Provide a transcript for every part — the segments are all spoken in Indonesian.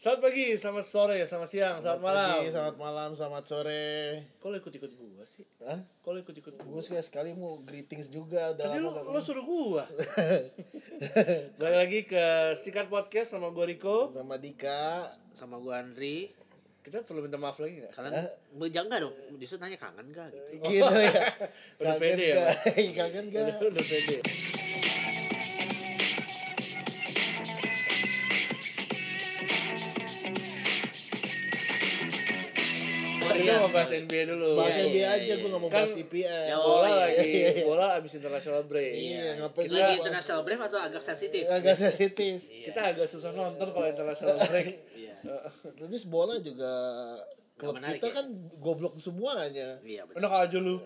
Selamat pagi, selamat sore, selamat siang, selamat, malam. Pagi, selamat malam, selamat sore. Kok lo ikut-ikut gua sih? Hah? Kok lo ikut-ikut gua? Gue sekali sekali mau greetings juga. Tadi lo, lo suruh gua. Balik lagi ke Sikat Podcast sama gua Riko. Nama Dika. sama gua Andri Kita perlu minta maaf lagi gak? kalian mau jangan dong justru nanya kangen gak gitu Gitu ya. Udah Kangen pede ya? Kangen gak? Udah, udah pede. Bahas NBA dulu. Bahas Iya, NBA iya, aja, iya. gue gak mau Kan- bahas IPL. Ya, bola Oh, iya, lagi, iya, iya. bola abis international break. Iya, ngapain Kita lu lagi bahas? international break atau agak sensitif Agak sensitif. Kita agak susah nonton kalau international break. iya Terus bola juga klub menarik kita ya? kan goblok semuanya. iya benar Enak aja lu.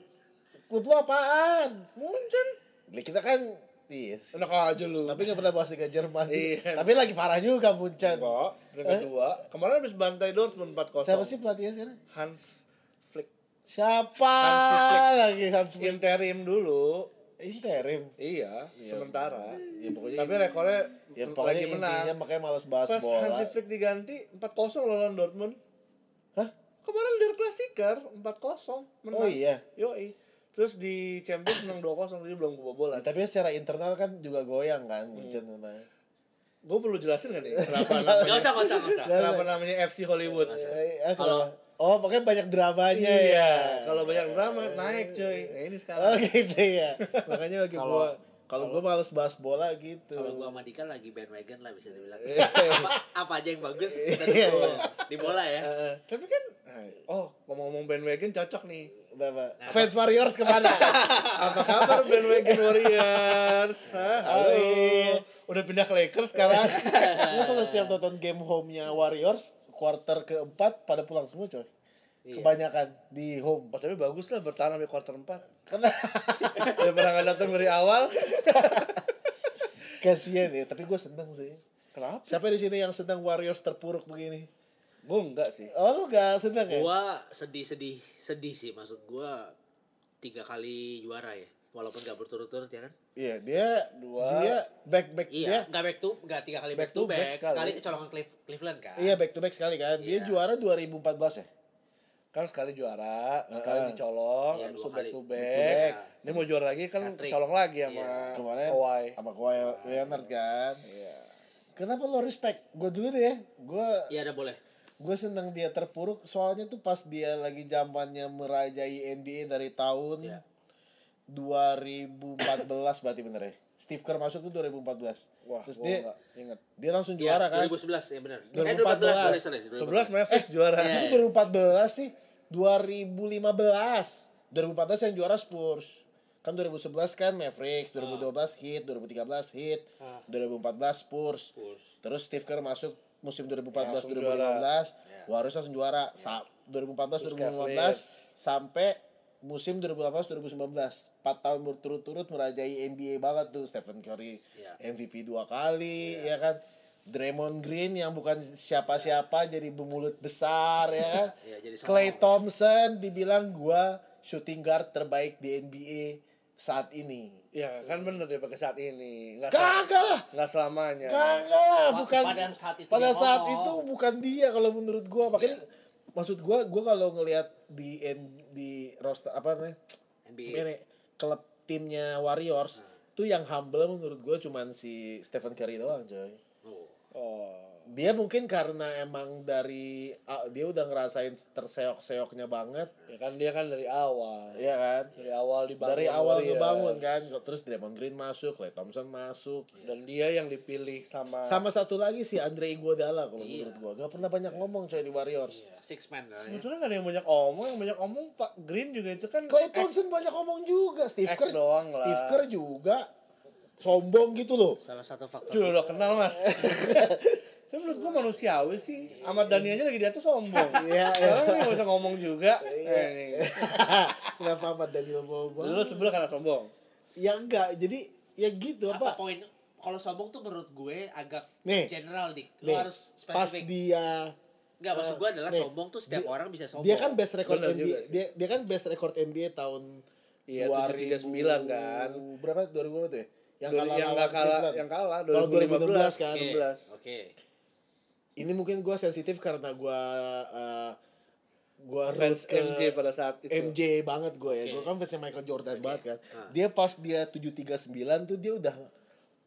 Klub lu apaan? Munchen. Ya, kita kan Iya. Enak aja lu. Tapi gak pernah bahas Liga Jerman. Iya. Tapi lagi parah juga Munchen. Enggak, peringkat kedua. Kemarin habis bantai Dortmund 4-0. Siapa sih pelatihnya sekarang? Hans. Siapa lagi Hans Flick? Interim dulu. Interim. Iya, sementara. Ya pokoknya Tapi rekornya ya lagi pokoknya menang. intinya makanya malas bahas Pas bola. Hansi Flick diganti 4-0 lawan Dortmund. Hah? Kemarin Der Klassiker 4-0 menang. Oh iya. Yoi. Terus di Champions menang 2-0 jadi belum kebobolan. Tapi secara internal kan juga goyang kan Munchen menang. Gue perlu jelasin gak nih kenapa namanya, nggak usah nggak usah nggak usah kenapa namanya FC Hollywood? Eh, eh, kalau Oh, pokoknya banyak dramanya Iya, ya. kalau banyak drama naik coy. Nah, ini Oh sekarang. gitu ya. Makanya lagi Kalau- gua kalau gua males bahas bola gitu. kalau gua sama Dika lagi bandwagon lah bisa dibilang Iya. apa, apa aja yang bagus kita dukung di bola ya Heeh. Tapi kan, oh ngomong-ngomong bandwagon cocok nih. Udah, Pak. Fans Warriors ke mana? Apa kabar bandwagon Warriors? Hah, halo. Hai. Udah pindah ke Lakers sekarang. Lu kalau setiap nonton game home-nya Warriors, quarter keempat pada pulang semua coy. Kebanyakan di home. Oh, tapi bagus lah bertahan sampai quarter 4. Karena Daripada nggak datang dari awal. kasihan ya, tapi gue seneng sih. Kenapa? Siapa di sini yang sedang Warriors terpuruk begini? Gue enggak sih. Oh, lu gak seneng ya? gua sedih sedih sedih sih maksud gua tiga kali juara ya walaupun gak berturut-turut ya kan Iya, dia Dua. dia back back dia iya nggak back to nggak tiga kali back, to back, sekali. sekali kecolongan Cliff- Cleveland kan Iya back to back sekali kan. Dia Iya. juara 2014 ya. Kan sekali juara, sekali Ah. dicolong, Iya, dua itu back to Back back. to back. Ini mau juara lagi kan Hat-trick. kecolong lagi sama Iya. Kemarin Kawhi. sama Kawhi Leonard kan. Iya. Kenapa lo respect? Gue dulu deh ya. Gue iya ada boleh gue seneng dia terpuruk soalnya tuh pas dia lagi zamannya merajai NBA dari tahun Iya. 2014 berarti bener ya. Steve Kerr masuk tuh 2014. Wah, Terus gua dia nggak inget. dia langsung Iya, juara kan. 2011 ya benar 2014. sorry sorry 11 Mavericks juara. Iya. Itu 2014 sih 2015 2014 yang juara Spurs kan 2011 kan Mavericks 2012 Heat 2013 Heat 2014 Spurs Spurs. terus Steve Kerr masuk musim 2014 Langsung 2015 Ya. Warriors langsung juara Sa 2014 Terus 2015 sampai musim 2018 2019 4 tahun berturut-turut merajai NBA banget tuh Stephen Curry Ya. MVP dua kali ya kan Draymond Green yang bukan siapa-siapa jadi bermulut besar ya kan jadi sombong. Clay Thompson dibilang gua shooting guard terbaik di NBA saat ini Ya kan bener dia pakai saat ini. Nggak, kagak lah nggak selamanya. kagak lah bukan pada saat itu pada saat ngomong. itu bukan dia kalau menurut gua makanya maksud gua gua kalau ngelihat di N- di roster apa namanya? NBA ini? Klub timnya Warriors. Tuh yang humble menurut gua cuman si Stephen Curry doang coy. Oh. Oh. Dia mungkin karena emang dari ah, dia udah ngerasain terseok-seoknya banget Ya kan dia kan dari awal. ya kan Dari awal dibangun. dari awal Warriors. ngebangun kan terus Draymond Green masuk Clay Thompson masuk Dan dia yang dipilih sama sama satu lagi si Andre Iguodala kalau menurut gua gak pernah banyak ngomong coy di Warriors Iya, six man lah ya. Sebetulnya gak ada yang banyak omong, yang banyak omong Pak Green juga itu kan Clay Thompson banyak ngomong juga Steve Kerr doang lah. Steve Kerr juga sombong gitu loh salah satu faktor Sudah udah kenal mas Tapi menurut gua manusiawi sih. Ahmad Dhani aja lagi di atas sombong. Iya, iya. Sekarang ini gak usah ngomong juga. Eh, nih. kenapa Ahmad Daniel Bobo Dulu sebelah karena sombong? Ya enggak jadi ya gitu apa apa, poin? Kalau sombong tuh menurut gue agak Nih. general dik. Nih, lo harus pas spesifik. dia Enggak maksud gue adalah nih, sombong tuh setiap dia- orang bisa sombong. dia kan best record Bener NBA dia dia kan best record NBA tahun Iya, 2000 739 kan. berapa 2000 berapa tuh ya? Yang kalah yang kalah Cleveland. yang kalah tahun 2016 kan. Oke 2016. oke ini mungkin gua sensitif karena gua eh, gua Fans ke MJ pada saat itu. MJ banget gue ya. Oke. Gue kan fansnya Michael Jordan banget kan. Ah. Dia pas dia 739 tuh dia udah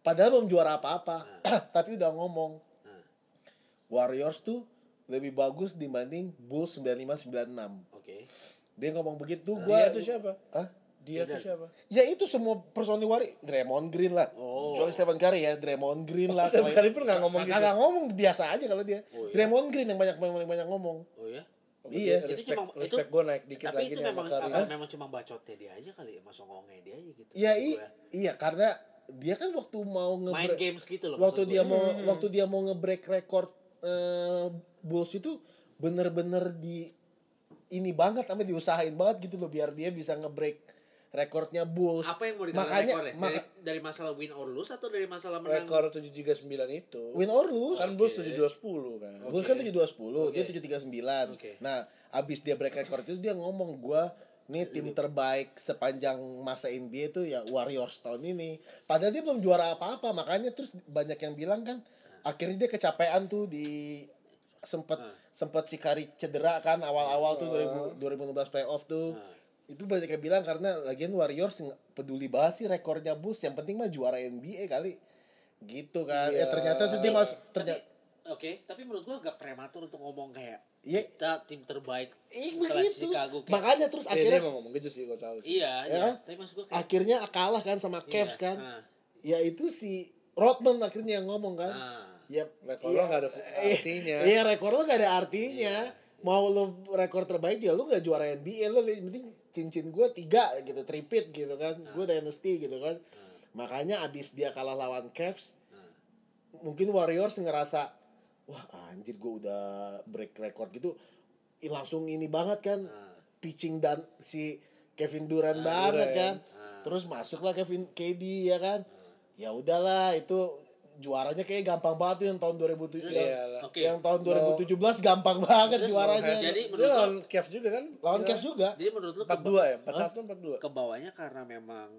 padahal belum juara apa-apa, tapi udah ngomong Ah. Warriors tuh lebih bagus dibanding Bulls 9596. Oke. Dia ngomong begitu Dia gua itu siapa? Hah? Dia tuh siapa? Ya itu semua personil Warriors, Draymond Green lah. Oh. Kecuali Stephen Curry ya, Draymond Green lah. Stephen Curry pun nggak ngomong gitu. Kagak ngomong biasa aja kalau dia. Oh, iya. Draymond Green yang banyak banyak banyak ngomong. Oh ya. Iya. Itu Respect, cuma- respect itu- gue naik dikit Tapi lagi itu memang Curry. memang cuma bacotnya dia aja kali ya, masuk ngongnya dia aja gitu. Iya, iya karena dia kan waktu mau Main nge games gitu loh. waktu dia mau waktu dia mau nge-break record eh, Bulls itu bener-bener di ini banget sampai diusahain banget gitu loh biar dia bisa nge-break rekornya Bulls. apa yang mau dikatakan makanya rekornya? maka, dari, dari masalah win or lose atau dari masalah menang? Rekor 739 itu. win or lose Kan Bulls 7210 kan. Bulls kan 7210, dia Oke. 739. Oke. Nah, abis dia break record itu dia ngomong gua nih tim terbaik sepanjang masa NBA itu ya Warriors tahun ini. Padahal dia belum juara apa-apa, makanya terus banyak yang bilang kan akhirnya dia kecapean tuh di sempet Ah. sempet si Kari cedera kan awal-awal tuh 2000, 2016 playoff tuh. Ah. Itu banyak yang bilang karena lagian Warriors peduli banget sih rekornya Bulls, yang penting mah juara NBA kali. Gitu kan. Iya. Ya ternyata terus dia masuk ternyata Oke, tapi menurut gua agak prematur untuk ngomong kayak Iya. kita tim terbaik setelah begitu. Chicago. Kayak- Makanya terus Iya, dia akhirnya emang ngomong gitu sih tahu sih. Iya, Ya iya. Tapi maksud gua kayak akhirnya kalah kan sama Cavs Iya, kan. ah. Ya itu si Rodman akhirnya yang ngomong kan. Ah. Ya Rekor lo nggak ada artinya. Iya, rekor lo gak ada artinya. Mau lo rekor terbaik ya lo gak juara NBA lo yang penting cincin gue tiga gitu, tripit gitu kan. Gue dynasty gitu kan. Makanya abis dia kalah lawan Cavs, mungkin Warriors ngerasa wah anjir gue udah break record gitu. Ih, langsung ini banget kan pitching dan si Kevin Durant banget Durant. kan terus masuklah Kevin KD ya kan. Ya udahlah itu juaranya kayak gampang banget tuh yang tahun 2007 Terus, oke. yang tahun 2017 gampang banget Terus, juaranya jadi Dia menurut lawan Cavs juga kan? lawan Cavs juga Jadi menurut lu 42 ya? 41 42. ke bawahnya karena memang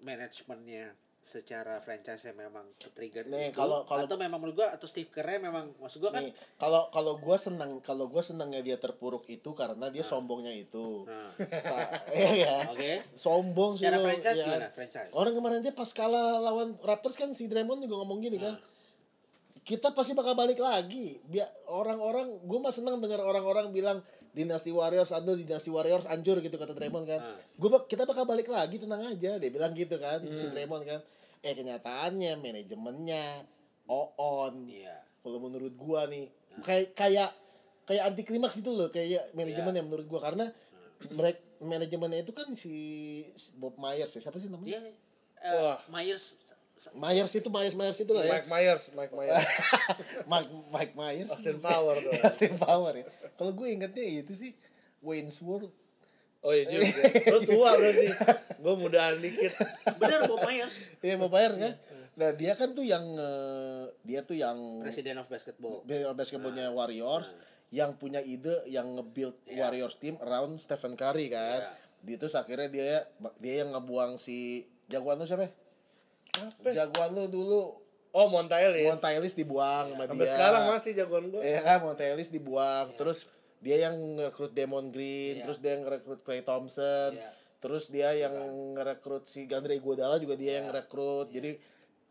manajemennya secara franchise memang trigger Nih, itu kalau- kalau- atau memang menurut gua atau Steve Kerr memang maksud gua kan nih kalau kalau gue senang kalau gue senangnya dia terpuruk itu karena dia sombongnya itu Nah. Ta- iya Oke. sombong sih Secara lo, franchise ya. gimana? Franchise. Orang kemarin aja pas kalah lawan Raptors kan si Draymond juga ngomong gini kan. Kita pasti bakal balik lagi. Biar orang-orang gue mah senang dengar orang-orang bilang dinasti Warriors aduh dinasti Warriors hancur gitu kata Draymond kan. Ah. Gue kita bakal balik lagi tenang aja dia bilang gitu kan si Draymond kan. Eh kenyataannya manajemennya on. Iya. Kalau menurut gua nih kayak kayak kayak anti klimaks gitu loh kayak manajemen yang menurut gua karena mereka manajemennya itu kan si si Bob Myers ya siapa sih namanya? Dia eh, Wah. Myers Myers itu Myers Myers itu lah ya. Mike Myers, Mike Myers. Mike Mike Myers. Austin Power dong. Austin Power ya. Kalau gue ingetnya itu sih Wayne's World. Oh iya juga. Lu tua berarti. Gue mudahan dikit. bener Bob Myers Iya Bob Myers kan. Nah dia kan tuh yang eh, dia tuh yang Presiden of Basketball basketballnya Warriors yang punya ide yang nge-build Iya. Warriors team around Stephen Curry kan. Iya. Di terus akhirnya dia dia yang ngebuang si jagoan lu siapa? ya? Apa? Jagoan lu dulu Oh Montaelis. Montaelis dibuang sama Sampai dia. sekarang masih jagoan gue. Iya kan dibuang. Terus dia yang ngerekrut Demon Green, Iya. terus dia yang ngerekrut Clay Thompson. Iya. Terus dia yang ngerekrut si Gandre Iguodala juga dia yang ngerekrut. Jadi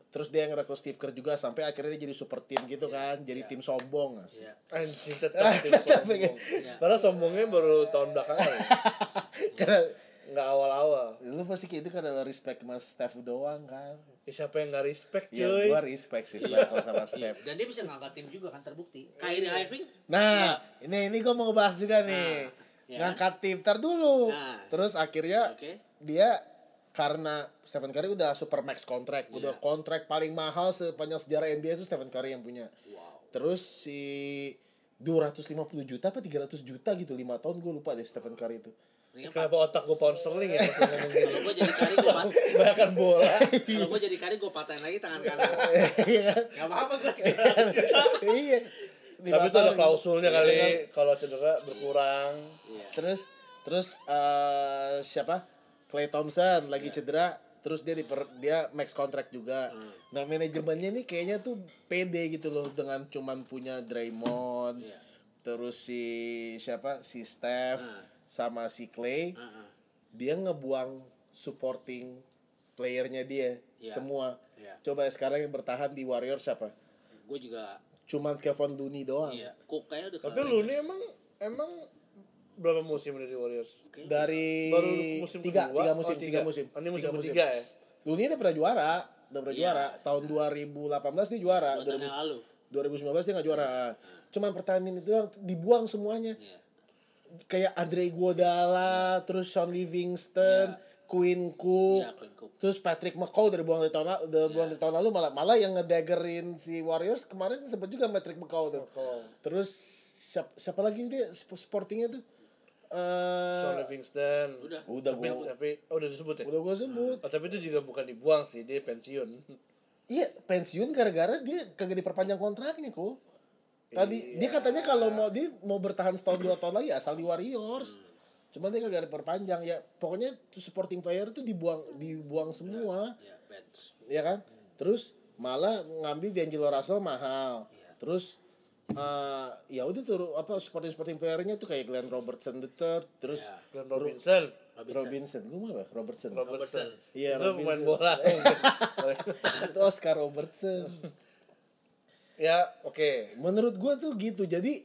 terus dia yang ngerekrut Steve Kerr juga sampai akhirnya dia jadi super team gitu kan. Jadi tim sombong. Iya. Anjing tetap tim sombong. Iya. Padahal sombongnya baru tahun belakangan. ya. Karena Nggak awal-awal. lu pasti kayak itu karena respect sama Steph doang kan. Ya, siapa yang nggak respect Ya cuy? gua respect sih sebenarnya kalau sama Iya. Steph. dan dia bisa ngangkat tim juga kan terbukti Kyrie Irving Nah, ini ini gua mau ngebahas juga nih. ya. Ngangkat tim tar dulu. Nah. Terus akhirnya Oke. dia karena Stephen Curry udah super max kontrak, Iya. udah kontrak paling mahal sepanjang sejarah NBA itu Stephen Curry yang punya. wow Terus si 250 juta apa 300 juta gitu 5 tahun gue lupa deh Stephen Curry itu. Ini Kenapa otak gue pound sterling ya kalau gue jadi kari gue pat bola. kalau gue jadi kari gue patahin lagi tangan kanan Iya kan? nggak apa apa gue Iya. Tapi itu ada klausulnya Iya kali kan? kalau cedera berkurang. Iya. Terus terus eh siapa? Clay Thompson lagi Iya. cedera terus dia diper, dia max contract juga. Nah, manajemennya nih kayaknya tuh pede gitu loh dengan cuman punya Draymond. Iya. Terus si siapa? Si Steph Ah. Sama si Clay. Heeh. Dia ngebuang supporting playernya dia Iya. semua. Iya. Coba sekarang yang bertahan di Warriors siapa? Gue juga Cuman Kevin Looney doang. iya. Cook kayaknya udah Tapi nih emang emang berapa musim dari Warriors? Kayaknya Dari Baru musim tiga, kedua? tiga Oh, musim, tiga, musim. Oh, ini musim Tiga ketiga ya? Looney udah pernah juara, udah pernah Iya. juara. Tahun 2018 dia juara, dua tahun yang lalu. 2019 dia nggak juara. Cuman pertandingan itu doang, dibuang semuanya. Iya. Kayak Andre Iguodala, terus Sean Livingston, Quinn Cook, Iya, Quinn Cook. terus Patrick McCaw dari buang dari tahun lalu, dari buang dari tahun lalu malah malah yang ngedaggerin si Warriors kemarin sempat juga Patrick McCaw tuh. Terus siapa, siapa lagi dia sp- sportingnya tuh? Eh, Sean Livingston. Udah. udah Tapi, gua tapi oh, udah disebut ya? udah gua sebut. Oh, tapi itu juga bukan dibuang sih, dia pensiun. Iya, pensiun gara-gara dia kagak diperpanjang kontraknya kok. Tadi dia katanya kalau mau dia mau bertahan setahun dua tahun lagi asal di Warriors. Cuman dia kagak diperpanjang ya. Pokoknya tuh supporting player itu dibuang dibuang semua, Iya, bench. ya kan? Terus malah ngambil D'Angelo Russell mahal. Terus eh ya udah tuh apa supporting supporting playernya tuh kayak Glenn Robertson the third, terus Ya. Dan Robinson. Robinson. Robinson, gue mah apa? Robertson. Robertson. Iya, itu pemain Robinson. bola. itu Oscar Robertson. ya, oke. Menurut gua tuh gitu. Jadi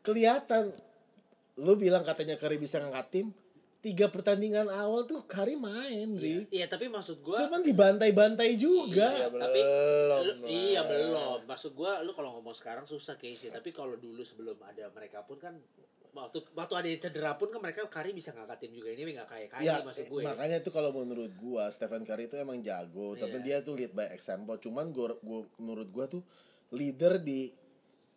kelihatan lu bilang katanya Kari bisa ngangkat tim. Tiga pertandingan awal tuh Kari main, Ri. Iya, tapi maksud gua Cuman dibantai-bantai juga. Iya, Belum, tapi lu- iya belum. Maksud gua lu kalau ngomong sekarang susah Casey, tapi kalau dulu sebelum ada mereka pun kan waktu waktu ada yang cedera pun kan mereka Kari bisa ngangkat tim juga ini nggak kayak Kari Ya, maksud gue. makanya tuh kalau menurut gua Stephen Curry itu emang jago, tapi Iya. dia tuh lead by example. Cuman gua, gua menurut gua tuh leader di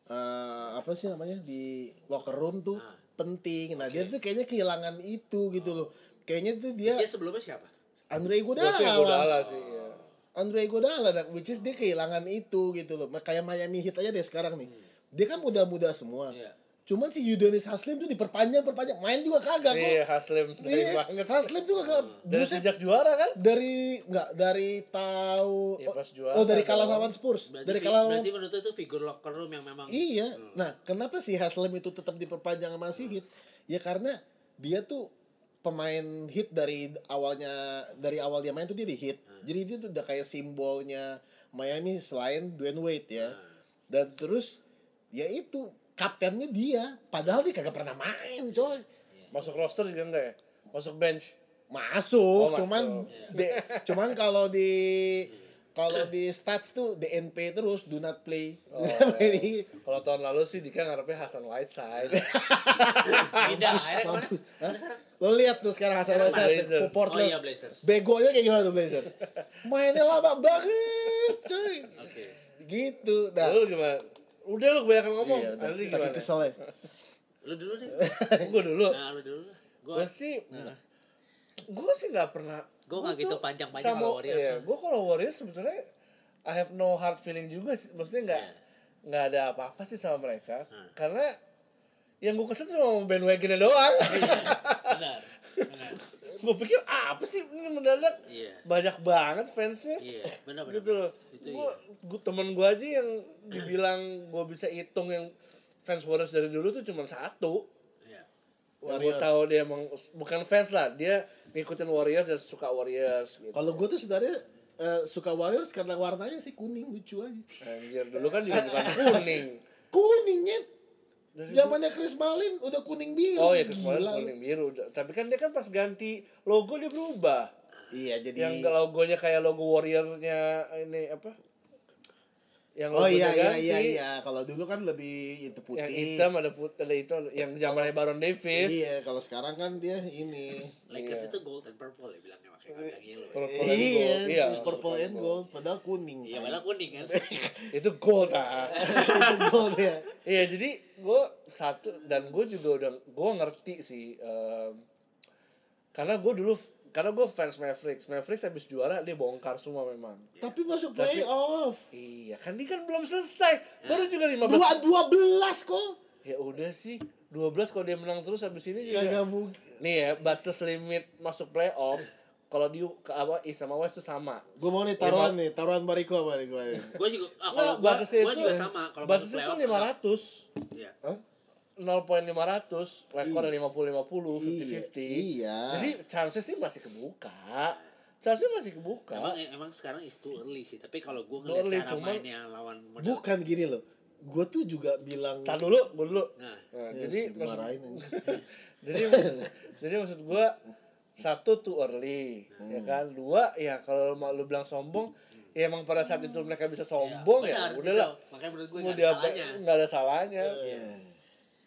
eh, apa sih namanya di locker room tuh Ah. penting. Nah, dia tuh kayaknya kehilangan itu gitu loh. Kayaknya tuh dia Dia sebelumnya siapa? Andre Iguodala. Iguodala sih. ya. Andre Iguodala nah, which is dia kehilangan itu gitu loh. Kayak Miami Heat aja deh sekarang nih. Dia kan muda-muda semua. Iya. Cuman si Udonis Haslem tuh diperpanjang perpanjang main juga kagak kok. Iya, Haslem dari Iya, banget. Haslem tuh kagak. Dari buset. sejak juara kan? dari nggak dari tahu Ya, oh, pas juara oh dari kalah lawan Spurs. Berarti, dari kalah lawan berarti menurut itu figur locker room yang memang iya. Nah kenapa sih Haslem itu tetap diperpanjang sama si Heat? Ya karena dia tuh pemain hit dari awalnya dari awal dia main tuh dia di hit jadi dia tuh udah kayak simbolnya Miami selain Dwayne Wade ya. Dan terus ya itu kaptennya dia padahal dia kagak pernah main coy Masuk roster juga enggak ya? Masuk bench. masuk, Oh, masuk. cuman de- cuman kalau di kalau di stats tuh DNP terus do not play. Jadi, Kalau tahun lalu sih Dika ngarepnya Hasan Whiteside. pindah akhirnya? Lo lihat tuh sekarang Hasan Whiteside ke Oh Portland. iya Blazers. Begonya kayak gimana tuh Blazers? Mainnya lama banget, cuy. Oke. Gitu. Nah, Lu gimana? Udah lu kebanyakan ngomong. iya, udah. Gimana? kesel ya. Lu dulu deh. Gue dulu. Nah, lu dulu. Gua Gue sih gue sih nggak pernah Gua nggak gua gitu panjang-panjang sama- Warriors, iya, ya. gue kalau Warriors sebetulnya I have no hard feeling juga sih maksudnya nggak Iya. nggak ada apa-apa sih sama mereka Hmm. karena yang gue kesel cuma sama bandwagonnya doang benar. Benar. gue pikir apa sih ini mendadak Iya. banyak banget fansnya Iya, benar benar. gitu loh Gue iya. gua, temen gue aja yang dibilang gue bisa hitung yang fans Warriors dari dulu tuh cuma satu Iya. gue Warriors. tahu dia emang bukan fans lah dia ngikutin Warriors dan suka Warriors gitu Kalau gue tuh sebenarnya eh, suka Warriors karena warnanya sih kuning lucu aja. Anjir, dulu kan juga bukan kuning. Kuningnya zamannya Chris Malin udah kuning biru. Oh ya kemarin Gila lu. kuning biru. Tapi kan dia kan pas ganti logo dia berubah. Iya jadi Yang logonya kayak logo Warrior-nya ini apa? Yang Oh iya iya ganti. iya iya kalau dulu kan lebih itu putih. Yang hitam ada putih ada itu yang zamannya Baron Davis. Iya, kalau sekarang kan dia ini. Lakers itu gold and purple ya bilangnya makanya kacang yellow. Purple and iya, gold. Iya, purple and gold padahal kuning. Iya, malah kuning kan. Itu gold ah. Itu gold ya. Iya jadi gue satu dan gue juga udah gue ngerti sih em, karena gue dulu karena gue fans Mavericks Mavericks habis juara dia bongkar semua memang Tapi masuk Tapi- playoff. iya kan dia kan belum selesai baru juga 15 Dua dua belas kok. ya udah sih 12 kalau dia menang terus habis ini juga Kagak mungkin. nih ya batas limit masuk playoff kalau di ke apa East sama West itu sama. Gue mau nih taruhan nih, taruhan Bariko apa nih gue? Gue juga ah, kalau gue gue itu- juga sama kalau masuk batasnya itu playoff 500. Iya. Hah? 0.500 rekornya 50-50 Iya, 50-50 iya. jadi chances sih masih kebuka chances masih kebuka Emang emang sekarang is too early sih, tapi kalau gue ngeliat early, cara cuman- mainnya lawan model Bukan gini loh. Gue tuh juga bilang Tar dulu gue dulu Nah. Nah, Ya, jadi sih, maksud, jadi jadi maksud gue satu too early ya Hmm. kan dua ya kalau mau lu bilang sombong ya emang pada saat itu mereka bisa sombong ya, benar, udahlah gitu. Makanya menurut gue mau nggak ada diapa salahnya. nggak ada salahnya Iya.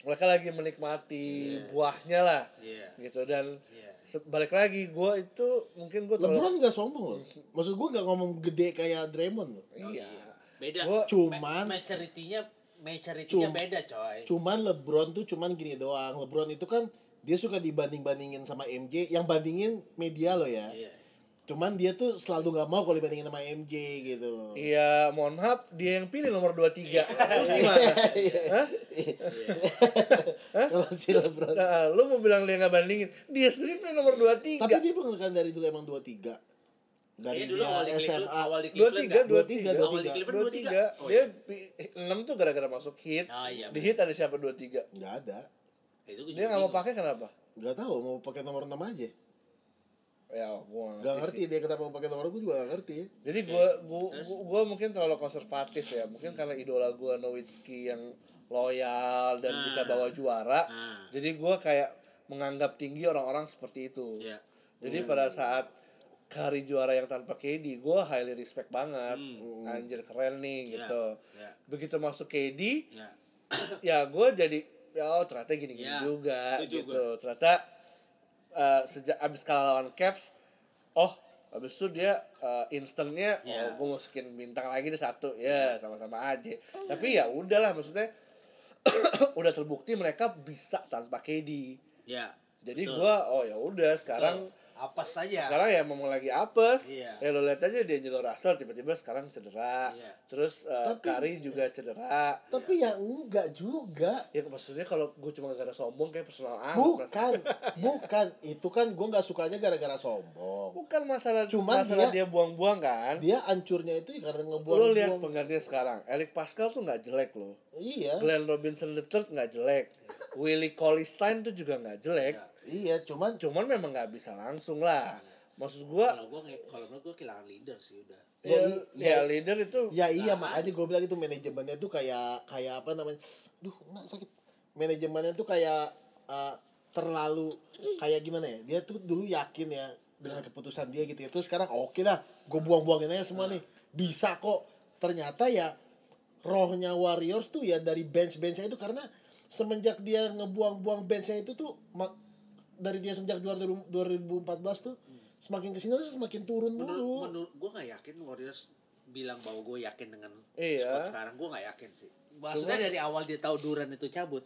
Mereka lagi menikmati buahnya lah Iya. gitu dan Iya. se- balik lagi gue itu mungkin gue terlalu LeBron gak sombong loh. Maksud gue gak ngomong gede kayak Draymond loh. iya Beda. Gua- Cuman- Ma- maturity-nya maturity-nya Cum- beda, coy. Cuman LeBron tuh cuman gini doang. LeBron itu kan dia suka dibanding-bandingin sama MJ. Yang bandingin media loh ya. Iya. Cuman dia tuh selalu nggak mau kalau dibandingin sama MJ gitu loh. Iya, mohon maaf, dia yang pilih nomor 23. Terus gimana? Hah? Kalau si LeBron. Nah, lu mau bilang dia nggak bandingin, dia sendiri pilih nomor 23. Tapi dia bukan kan dari dulu emang 23. Dari dulu dia awal di SMA. awal di 23, Cleveland nggak? 23, 23, Awal di Cleveland 23. 23. Oh, Dia iya. pi- 6 tuh gara-gara masuk hit. Ah, iya, Di hit ada siapa 23? Nggak ada. Itu Dia nggak mau pakai kenapa? Nggak tahu mau pakai nomor 6 aja. Ya, gua Nggak sih. ngerti dia kenapa mau pakai nomor gue juga nggak ngerti. Jadi gua, gua, gua, gua mungkin terlalu konservatif ya. Mungkin karena idola gua Nowitzki yang loyal dan Ah. bisa bawa juara. Ah. Jadi gua kayak menganggap tinggi orang-orang seperti itu. Iya. Jadi pada saat Kari juara yang tanpa KD, gue highly respect banget. Hmm. Anjir keren nih Iya, gitu. iya. Begitu masuk KD, Ya. ya gue jadi ya oh ternyata gini-gini Iya, juga setuju gitu. Ternyata eh, sejak abis kalah lawan Cavs, oh abis itu dia eh, instannya Iya. oh gue masukin bintang lagi deh satu ya sama-sama aja. Tapi ya udahlah maksudnya udah terbukti mereka bisa tanpa KD. Ya. Jadi gue oh ya udah sekarang apa saja? sekarang ya memang lagi apes Iya. ya lo lihat aja dia Angelo Russell tiba-tiba sekarang cedera Iya. terus uh, Tapi- Kari juga cedera Tapi ya enggak juga. ya maksudnya kalau gue cuma gara-gara sombong kayak personal Mas. Bukan, bukan. Itu kan gue nggak sukanya gara-gara sombong. bukan masalah Cuman masalah dia- dia buang-buang kan Dia hancurnya itu ya karena ngebuang. lo lihat penggantinya sekarang Eric Pascal tuh nggak jelek loh Iya. Glenn Robinson III nggak jelek Willie Cauley-Stein tuh juga nggak jelek Iya, cuman cuman memang nggak bisa langsung lah maksud gua Kalau gua kalau menurut gua kehilangan leader sih udah. ya, Ya, ya, ya- leader itu Ya iya makanya gue bilang itu manajemennya tuh kayak kayak apa namanya? Duh, enggak sakit. Manajemennya tuh kayak uh, terlalu kayak gimana ya? Dia tuh dulu yakin ya dengan keputusan dia gitu ya. Terus sekarang oke dah, gue buang-buangin aja semua nih. Bisa kok. Ternyata ya rohnya Warriors tuh ya dari bench-benchnya itu karena semenjak dia ngebuang-buang benchnya itu tuh mak- dari dia semenjak juara 2014 tuh semakin ke sini tuh semakin turun Menurut, mulu. menurut gue nggak yakin Warriors bilang bahwa gue yakin dengan Iya. squad sekarang gue nggak yakin sih. Maksudnya Cuma- dari awal dia tahu Duran itu cabut,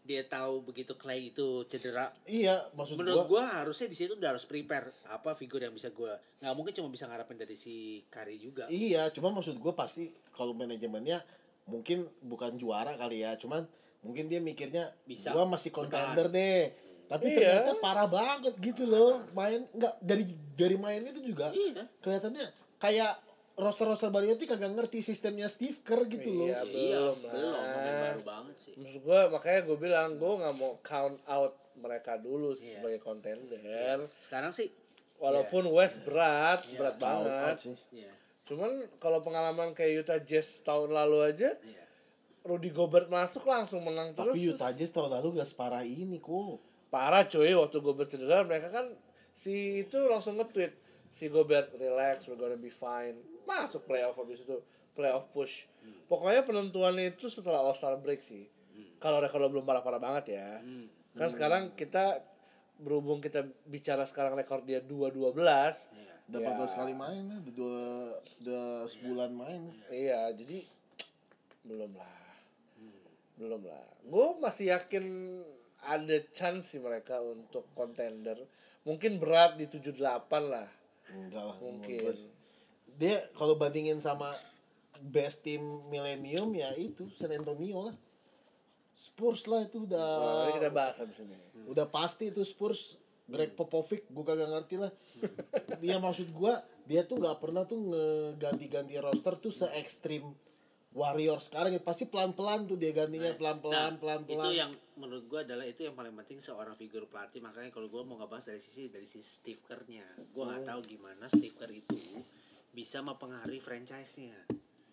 dia tahu begitu Clay itu cedera. Iya, maksud Menurut gua gue harusnya di situ udah harus prepare apa figur yang bisa gue nggak mungkin cuma bisa ngarepin dari si Kari juga. Iya, cuma maksud gue pasti kalau manajemennya mungkin bukan juara kali ya, cuman mungkin dia mikirnya Bisa. gua masih contender deh. Tapi Iya. ternyata parah banget gitu loh. Main enggak dari dari mainnya itu juga Iya. kelihatannya kayak roster-roster baru itu kagak ngerti sistemnya Steve Kerr gitu loh. Iya. Ya, iya, belum belum, baru banget sih. maksud gue makanya gue bilang gue nggak mau count out mereka dulu Iya. sebagai kontender Sekarang sih, walaupun West berat berat Count out banget sih. iya, cuman kalau pengalaman kayak Utah Jazz tahun lalu aja iya. Rudy Gobert masuk langsung menang terus Tapi Utah Jazz tahun lalu gak separah ini kok. Parah cuy waktu Gobert cedera mereka kan si itu langsung nge-tweet si Gobert relax we're gonna be fine masuk playoff habis itu playoff push pokoknya penentuannya itu setelah All Star break sih kalau rekor lo belum parah-parah banget ya kan sekarang kita berhubung kita bicara sekarang rekor dia 2-12 Iya. Udah Ya. 14 kali main udah dua udah sebulan main. iya jadi belum lah belum lah gue masih yakin ada chance sih mereka untuk contender. Mungkin berat di 78 lah. Enggak lah, Mungkin. Dia kalau bandingin sama best team millennium ya itu San Antonio lah. Spurs lah itu udah Nah, ini kita bahas habis ini. udah pasti itu Spurs. Greg Popovic gue kagak ngerti lah. Dia maksud gue dia tuh nggak pernah tuh ngeganti-ganti roster tuh se ekstrim Warrior sekarang ya pasti pelan-pelan tuh dia gantinya pelan-pelan Nah, pelan-pelan. Itu yang menurut gua adalah itu yang paling penting seorang figur pelatih. Makanya kalau gua mau ngebahas dari sisi dari sisi Steve Kerr-nya. Gua nggak tahu gimana Steve Kerr itu bisa mempengaruhi franchise-nya.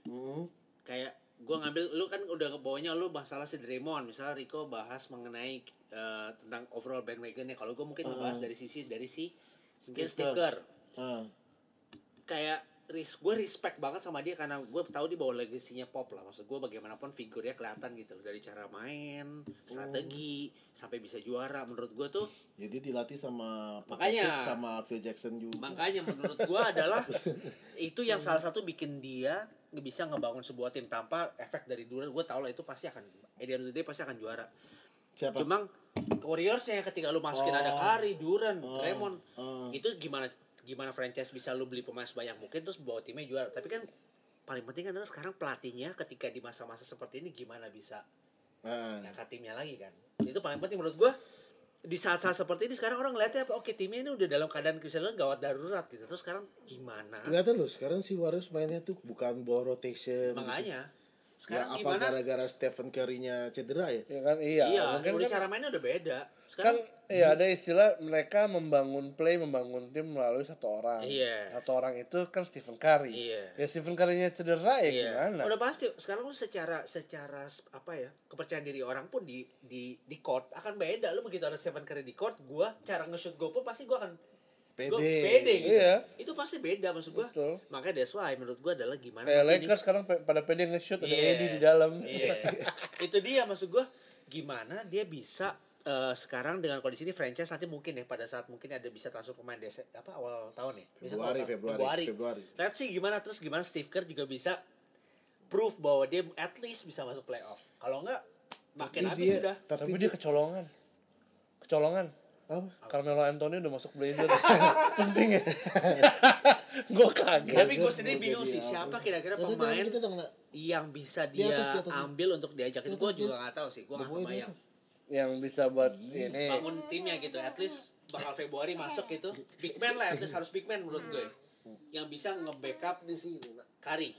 Hmm. Kayak gua ngambil lu kan udah ngebawanya lu masalah si Draymond, misalnya Rico bahas mengenai eh, tentang overall bandwagon-nya. Kalau gua mungkin ngebahas dari sisi dari si mungkin Steve Kerr. Ah. kayak ris gue respect banget sama dia karena gue tahu dia bawa legasinya pop lah. Maksud gue bagaimanapun figurnya kelihatan gitu dari cara main strategi sampai bisa juara. Menurut gue tuh jadi dilatih sama Makanya. sama Phil Jackson juga. Makanya menurut gue adalah itu yang salah satu bikin dia bisa ngebangun sebuah tim tanpa efek dari Durant. Gue tau lah itu pasti akan eh di end of the day pasti akan juara. Siapa? Cuma Warriorsnya ketika lu masukin ada Curry, Durant, Oh. Raymond, Oh. itu gimana gimana franchise bisa lu beli pemain sebanyak mungkin terus bawa timnya juara. Tapi kan paling penting adalah sekarang pelatihnya ketika di masa-masa seperti ini gimana bisa Ah. ngangkat timnya lagi kan. Itu paling penting menurut gua di saat-saat seperti ini sekarang orang ngeliatnya apa oke timnya ini udah dalam keadaan misalnya gawat darurat gitu terus sekarang gimana kelihatan loh sekarang si Warriors mainnya tuh bukan ball rotation makanya ya sekarang apa gimana gara-gara Stephen Curry-nya cedera ya ya kan iya, iya mungkin udah kan, cara mainnya udah beda kan sekarang ya ada istilah mereka membangun play membangun tim melalui satu orang Iya. satu orang itu kan Stephen Curry Iya. ya Stephen Curry-nya cedera ya Iya. gimana Udah pasti sekarang lu secara secara apa ya kepercayaan diri orang pun di di di court akan beda. Lu begitu ada Stephen Curry di court, gua cara nge-shoot gua pun pasti gua akan pede gua pede gitu. Iya. Itu pasti beda maksud gua. Betul. Makanya that's why menurut gua adalah gimana kayak Lakers sekarang pada pede nge-shoot ada Iya. Eddie di dalam Iya. Itu dia maksud gua gimana dia bisa eh, sekarang dengan kondisi ini franchise nanti mungkin ya pada saat mungkin ada bisa transfer pemain desa apa awal tahun ya Bisa Februari, tahun. Februari, Februari. Let's see gimana terus gimana Steve Kerr juga bisa proof bahwa dia at least bisa masuk playoff. Kalau enggak makin Tapi habis dia- sudah. tapi, tapi dia kecolongan kecolongan apa? Carmelo Anthony udah masuk Blazers. Penting ya? Gue kaget. Tapi gue sendiri bingung sih apa? siapa kira-kira pemain nak yang bisa Di dia atas, di atas. ambil untuk diajak Di itu gue di juga nggak tahu sih gue nggak di kebayang yang bisa buat ini. bangun timnya gitu at least bakal Februari masuk gitu. Big man lah at least harus big man menurut gue. Yang bisa nge-backup di sini Kari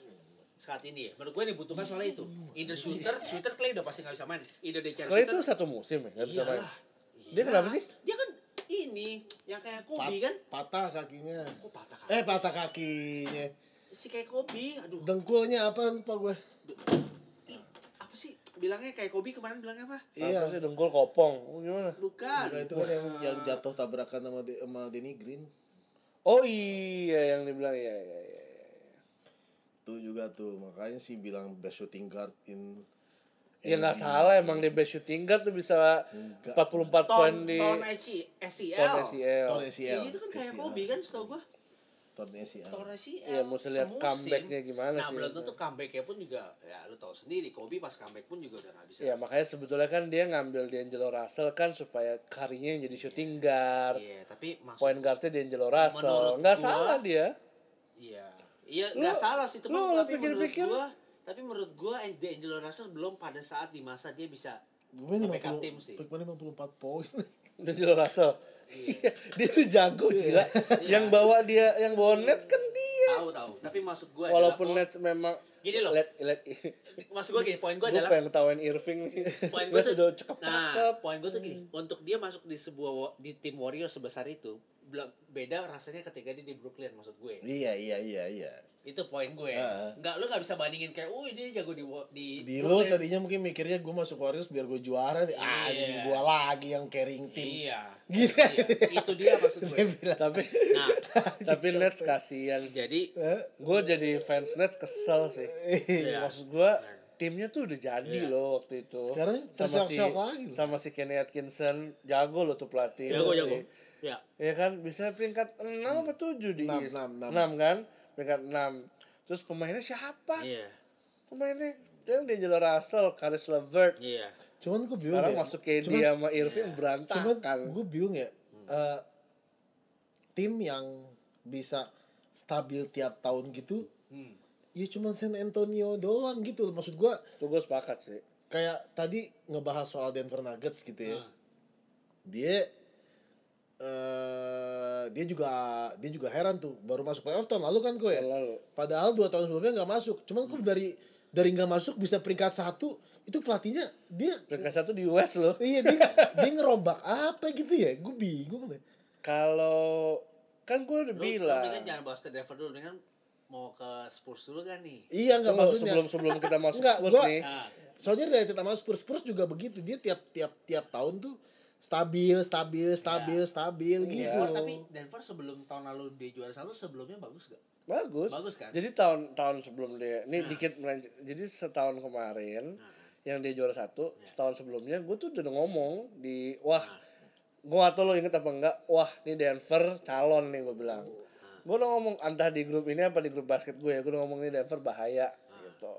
saat ini ya. Menurut gue yang dibutuhkan soalnya itu. Either shooter shooter Clay udah pasti nggak bisa main. Either dia cari Clay itu satu musim ya nggak bisa main. iyalah Dia kenapa sih? dia kan ini yang kayak Pat- Kobe kan? patah kakinya. Kok patah kan eh patah kakinya. Si kayak Kobe aduh. Dengkulnya apa lupa gue apa sih? Bilangnya kayak Kobe kemarin bilangnya apa? Iya. apa sih dengkul kopong? Oh, gimana? Bukan. Nah, itu kan yang yang jatuh tabrakan sama De- sama Denny Green. Oh iya yang dibilang iya iya iya iya. tuh juga tuh makanya sih bilang best shooting guard in ya nggak salah emang dia best shooting guard tuh bisa Enggak. 44 poin di ton SC SCL ton SEL Ton Iya, itu kan kayak. Kobe kan setahu gua. Ton ACL Ton Iya, mesti lihat comebacknya gimana nah, sih. belum tentu comebacknya pun juga ya lu tahu sendiri Kobe pas comeback pun juga udah gak bisa. Ya makanya sebetulnya kan dia ngambil D'Angelo Russell kan supaya karinya yang jadi shooting guard. Iya tapi maksud point guardnya D'Angelo Russell. Menurut nggak gua- salah dia. Iya. Iya nggak salah sih teman tapi pikir-pikir. gua tapi menurut gua D'Angelo Russell belum pada saat di masa dia bisa gue nge-backup tim sih. 50 54 poin. D'Angelo Russell. Iya, dia tuh jago gila. Yang bawa dia yang bawa Nets kan dia. Tahu tahu. Tapi maksud gua walaupun adalah Nets memang Gini loh. let, let, maksud gua gini poin gua gue adalah pengen ketawain Irving. Poin gue tuh udah cakep nah cakep poin gue tuh gini. Untuk dia masuk di sebuah di tim warrior sebesar itu beda rasanya ketika dia di Brooklyn maksud gue iya iya iya iya itu poin gue Ah. nggak lu nggak bisa bandingin kayak oh dia jago di di, di lu Brooklyn." tadinya mungkin mikirnya gue masuk Warriors biar gue juara Iya. anjing gue lagi yang carrying tim iya Gitu. Iya. itu dia maksud gue tapi nah tapi Nets kasihan jadi "Eh, gue jadi fans Nets kesel sih Iya. maksud gue timnya tuh udah jadi Iya. loh waktu itu Sekarang sama si lagi sama si Kenny Atkinson jago loh tuh pelatih jago Iya. jago ya. Ya kan? Bisa peringkat 6 apa 7 di Enam, East. enam, enam. 6 kan? Peringkat 6 terus pemainnya siapa? Iya. Pemainnya yang D'Angelo Russell, Karis LeVert. Iya. Cuman gue bingung sekarang ya. masuk KD Cuman- sama Irving cuman berantakan. Gue bingung ya eh, tim yang bisa stabil tiap tahun gitu hmm. ya cuman San Antonio doang gitu loh. Maksud gue tuh gue sepakat sih. kayak tadi ngebahas soal Denver Nuggets gitu ya. Hmm. dia eh dia juga dia juga heran tuh baru masuk playoff tahun lalu kan kok ya. Lalu. Padahal dua tahun sebelumnya nggak masuk. Cuman kok dari dari nggak masuk bisa peringkat satu itu pelatihnya dia Peringkat satu di West loh. iya dia dia ngerombak apa gitu ya gue bingung deh Kalau kan gue udah Lu, lu bilang. dengan jangan bahas ke Denver dulu dengan mau ke Spurs dulu kan nih. iya nggak maksudnya sebelum sebelum kita masuk Spurs gua- nih. Nah, soalnya dari kita masuk Spurs Spurs juga begitu dia tiap tiap tiap tahun tuh stabil stabil stabil stabil gitu Denver tapi Denver sebelum tahun lalu dia juara satu sebelumnya bagus gak? Bagus. Bagus kan? Jadi tahun tahun sebelum dia, ini dikit melenceng. Jadi setahun kemarin yang dia juara satu, setahun sebelumnya gue tuh udah ngomong di wah, gue gak tau lo inget apa enggak, wah ini Denver calon nih gue bilang. Gue udah ngomong entah di grup ini apa di grup basket gue ya, gue udah ngomong ini Denver bahaya gitu.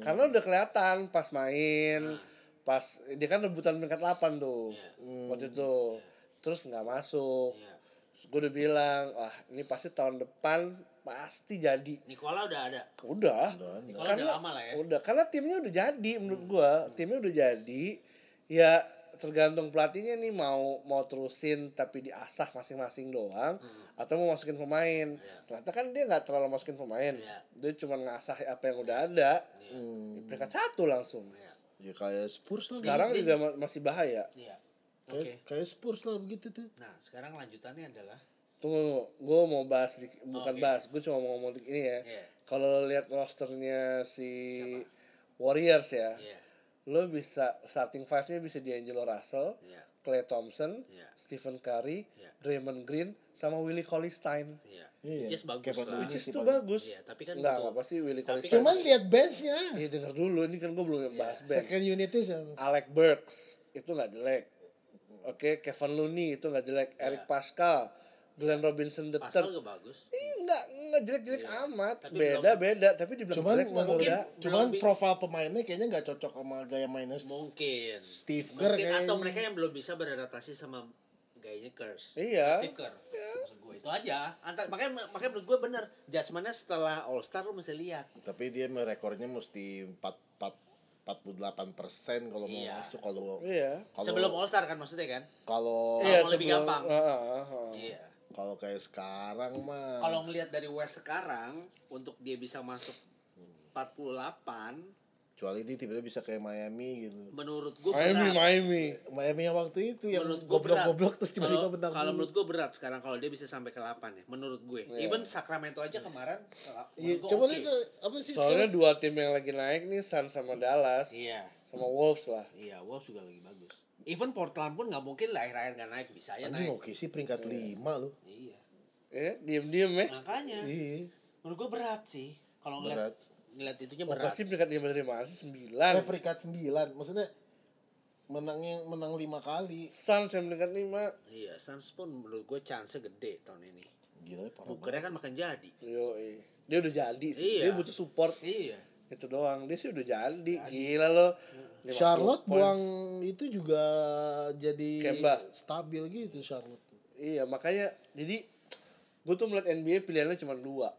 Karena udah kelihatan pas main, pas dia kan rebutan peringkat 8 tuh. Waktu itu, terus nggak masuk. Iya. gue udah bilang wah ini pasti tahun depan pasti jadi. Nikola udah ada. udah. Nikola udah lama lah ya. udah karena timnya udah jadi menurut gua. Timnya udah jadi. Ya tergantung pelatihnya nih mau mau terusin tapi diasah masing-masing doang atau mau masukin pemain. Ternyata kan dia nggak terlalu masukin pemain. Iya. dia cuma ngasah apa yang udah ada. Di peringkat satu langsung ya kayak Spurs lah sekarang Dia- juga ma- masih bahaya Iya. Oke. kayak, kayak Spurs lah begitu tuh Nah, sekarang lanjutannya adalah Tunggu, gue mau bahas di, bukan Oke. bahas, gue cuma mau ngomong di- ini ya. Iya. Kalau lihat rosternya si Warriors ya, Iya. lo bisa starting five-nya bisa D'Angelo Russell, Iya. Clay Thompson, Iya. Stephen Curry, Iya. Draymond Green, sama Willie Cauley-Stein. Iya. Iya. Bagus Kayak lah. Itu bagus. Iya, tapi kan Enggak, apa sih Willie tapi Cauley-Stein? kan- cuman lihat benchnya Iya denger dulu, ini kan gue belum bahas bench. second unit itu siapa? Alec Burks itu nggak jelek. Oke, Kevin Looney itu nggak jelek. Eric Pascal, Glenn Robinson the Pascal juga bagus. Ih, enggak, enggak jelek-jelek amat. Tapi beda, beda, tapi dibilang cuman jelek menurut enggak. cuman Belum- profil pemainnya kayaknya nggak cocok sama gaya mainnya Mungkin. Steve Kerr Mungkin atau kayaknya. mereka yang belum bisa beradaptasi sama gayanya Curse. Iya. Steve Kerr. Maksud gue itu aja. Antar makanya makanya menurut gue bener. Jasmannya setelah All Star lu mesti lihat. tapi dia rekornya mesti 4 4 48 persen kalau mau Iya. masuk kalau Iya. kalau Sebelum All Star kan maksudnya kan? kalau Iya. mau lebih gampang. Heeh, heeh. Iya. kalau kayak sekarang mah Kalau ngelihat dari West sekarang untuk dia bisa masuk 48 kecuali dia tiba-tiba bisa kayak Miami gitu menurut gue Miami, berat. Miami. Miami yang waktu itu yang menurut berat. goblok-goblok terus tiba-tiba Kalau- bentang Kalau menurut gue berat sekarang kalau dia bisa sampai ke 8 ya, menurut gue. Even Sacramento aja kemarin Iya, gue coba lihat apa sih Soalnya sekarang? dua tim yang lagi naik nih Suns sama Dallas, Iya. sama Wolves lah. Iya, Wolves juga lagi bagus. Even Portland pun nggak mungkin lah akhir-akhir nggak naik bisa ya Anjing naik. oke sih peringkat 5 loh. Iya. Eh, diem-diem ya. Makanya Iya. menurut gue berat sih. Kalau ngeliat Berat. Ngeliat itunya Oh, berat. pasti peringkat lima dari mana sih? Eh Sembilan. peringkat 9. Maksudnya menangnya menang 5 kali. Suns yang peringkat lima. Iya, Suns pun menurut gue chance gede tahun ini. Gila parah. Bukernya kan makan jadi. Yo, dia udah jadi sih. Iya. Dia butuh support. Iya. Itu doang. Dia sih udah jadi. Gila lo. 50 Charlotte points. buang itu juga jadi Kemba. stabil gitu Charlotte. Iya, makanya jadi gue tuh melihat NBA pilihannya cuma dua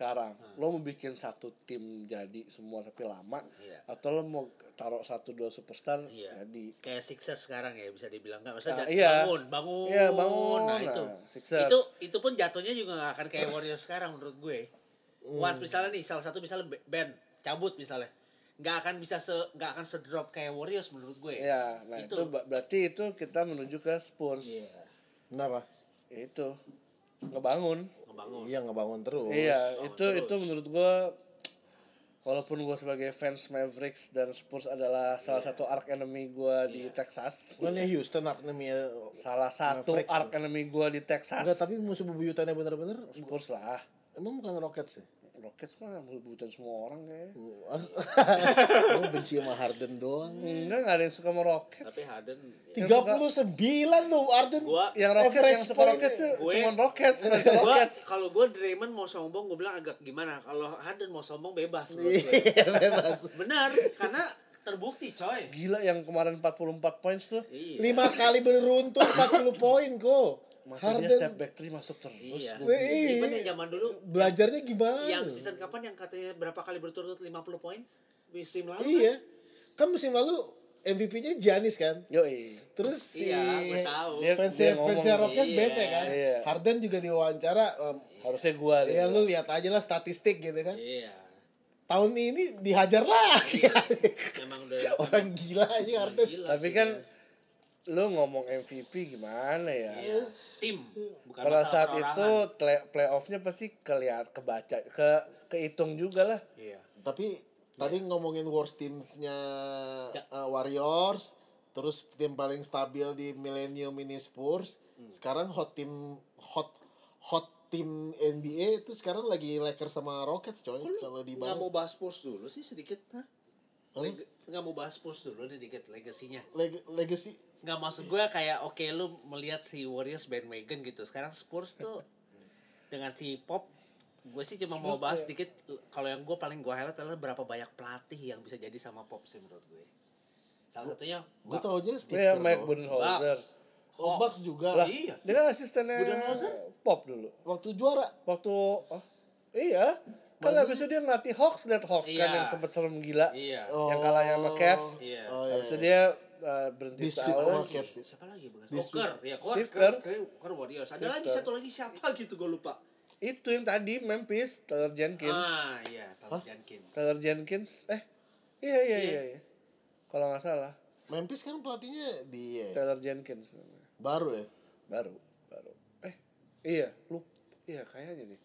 Sekarang. Lo mau bikin satu tim jadi semua tapi lama, Iya. atau lo mau taruh satu dua superstar Iya. jadi. Kayak Sixers sekarang ya bisa dibilang kan. Nah, Maksudnya da- iya. bangun, bangun. Iya, bangun. Nah, Nah, itu. Sixers. Itu itu pun jatuhnya juga gak akan kayak Warriors sekarang menurut gue. Hmm. Once misalnya nih salah satu misalnya Ben cabut misalnya. nggak akan bisa se nggak akan sedrop kayak Warriors menurut gue. Iya, nah itu, Itu. berarti itu kita menuju ke Spurs. Iya. Kenapa? Itu ngebangun. Ngebangun. Iya ngebangun terus. iya, bangun itu terus. itu menurut gua walaupun gua sebagai fans Mavericks dan Spurs adalah salah satu arch enemy gua di Texas. Bukannya Houston namanya Salah satu Mavericks, arch enemy gua di Texas. Enggak, tapi musuh bebuyutannya bener-bener Spurs lah. Emang bukan Rockets ya? Rockets mah butuhan semua orang kayaknya. Kamu benci sama Harden doang. Enggak, enggak ada yang suka sama Rockets. Tapi Harden Yang 39 loh Harden. Gua- Yang Rockets yang suka Rockets tuh gue- cuma Rockets, Rockets. kalau gue Draymond mau sombong gue bilang agak gimana kalau Harden mau sombong bebas. Iya, bebas. benar karena terbukti coy Gila yang kemarin 44 points tuh. iya Lima kali beruntun 40 poin kok. Masa dia Harden step back three masuk terus. iya Gua Iya. even yang zaman dulu belajarnya gimana? yang season kapan yang katanya berapa kali berturut-turut 50 poin musim lalu Iya. Kan musim lalu MVP-nya Giannis kan. Yoi. Terus si Iya, fansnya ngomong, fansnya Rockets iya. bete kan. Iya. Harden juga diwawancara em, Harusnya gua ya gitu. lu lihat aja lah statistik gitu kan. Iya. Tahun ini dihajar lagi. Emang udah Orang gila aja Harden. Gila Tapi sih kan. Lu ngomong MVP gimana ya? Iya. tim bukan Pada masalah saat itu play, playoffnya pasti kelihat kebaca ke kehitung juga lah. Iya. Tapi tadi ngomongin worst teamsnya Ya. uh, Warriors, terus tim paling stabil di Millennium ini Spurs. Hmm. Sekarang hot team hot hot tim NBA itu sekarang lagi Lakers sama Rockets coy kalau di bawah. mau bahas Spurs dulu sih sedikit? Hah? Nggak mau bahas Spurs dulu nih dikit legasinya. Leg- legacy Nggak maksud gue kayak oke lu melihat si Warriors bandwagon gitu. Sekarang Spurs tuh dengan si Pop gue sih cuma mau Spurs bahas kayak- sedikit kalau yang gue paling gue highlight adalah berapa banyak pelatih yang bisa jadi sama Pop sih menurut gue. Salah satunya gue tau aja Steve Iya, Kerr Mike. Budenholzer. Oh, Bucks juga Lah, Iya. dia kan asistennya Budenholzer? Pop dulu. waktu juara. Waktu oh, iya, kan habis itu dia ngelatih Hawks, liat Hawks kan Iya. yang sempet serem gila. Iya. Yang kalah sama Cavs. Iya. Oh, iya. Habis itu dia uh, berhenti Di setahun. sama Cavs. Siapa lagi Oh, Kerr. Ya, Kerr. Steve Kerr. Kerr. Kerr Warriors. Ada lagi satu lagi siapa gitu gue lupa. Itu yang tadi Memphis, Taylor Jenkins. Ah, iya, Taylor? Jenkins. Taylor Jenkins, eh iya iya Iya. iya. iya. Kalau nggak salah, Memphis kan pelatihnya di Taylor Jenkins namanya. baru ya. baru baru. Eh iya, lu iya kayaknya nih.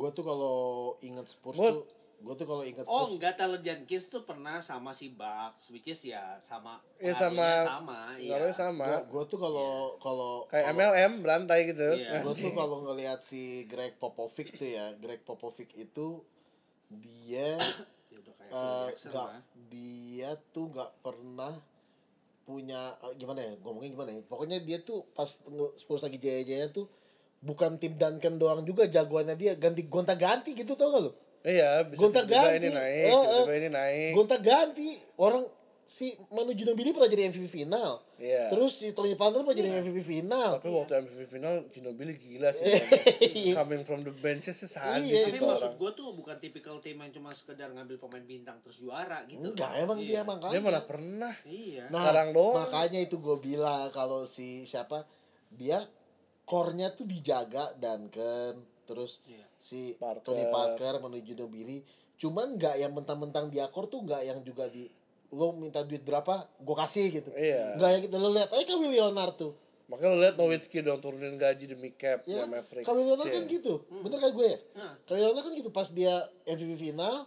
Gue tuh kalau inget Spurs tuh, gue tuh kalau inget Oh enggak Taylor Jenkins tuh pernah sama si Bucks which is ya sama Iya, pengaruhnya sama- sama iya. Pengaruhnya sama. gue tuh kalau kalau Kayak kalau- MLM berantai gitu. Iya. gue tuh kalau ngelihat si Greg Popovich tuh ya Greg Popovich itu dia Ya udah kayak eh, lah. dia tuh nggak pernah punya eh, gimana ya ngomongnya gimana ya pokoknya dia tuh pas Spurs lagi jaya-jaya tuh bukan tim Duncan doang juga jagoannya dia ganti gonta ganti gitu tau gak lo Iya, bisa Gonta ganti. ini naik, tiba-tiba eh. ini naik. gonta ganti orang si Manu Ginobili pernah jadi MVP final Iya. terus si Tony Parker pernah jadi MVP final Tapi waktu MVP final Ginobili gila sih. Coming from the bench sih sadis Iya, Tapi itu maksud gue tuh bukan tipikal tim yang cuma sekedar ngambil pemain bintang terus juara gitu. enggak loh. emang Iya. dia makanya Dia mana pernah. Iya. Nah, Sekarang doang. makanya itu gue bilang kalau si siapa dia core-nya tuh dijaga Duncan terus Iya. si Parker. Tony Parker menuju Nobili cuman nggak yang mentang-mentang di core tuh nggak yang juga di lo minta duit berapa gue kasih gitu Iya. nggak yang kita lo lihat aja Kawhi Leonard tuh Makanya lu lihat Nowitzki dong turunin gaji demi cap ya kan? Mavericks. Kawhi Leonard kan Cie. gitu bener kan gue ya Nah. Kawhi Leonard kan gitu pas dia MVP final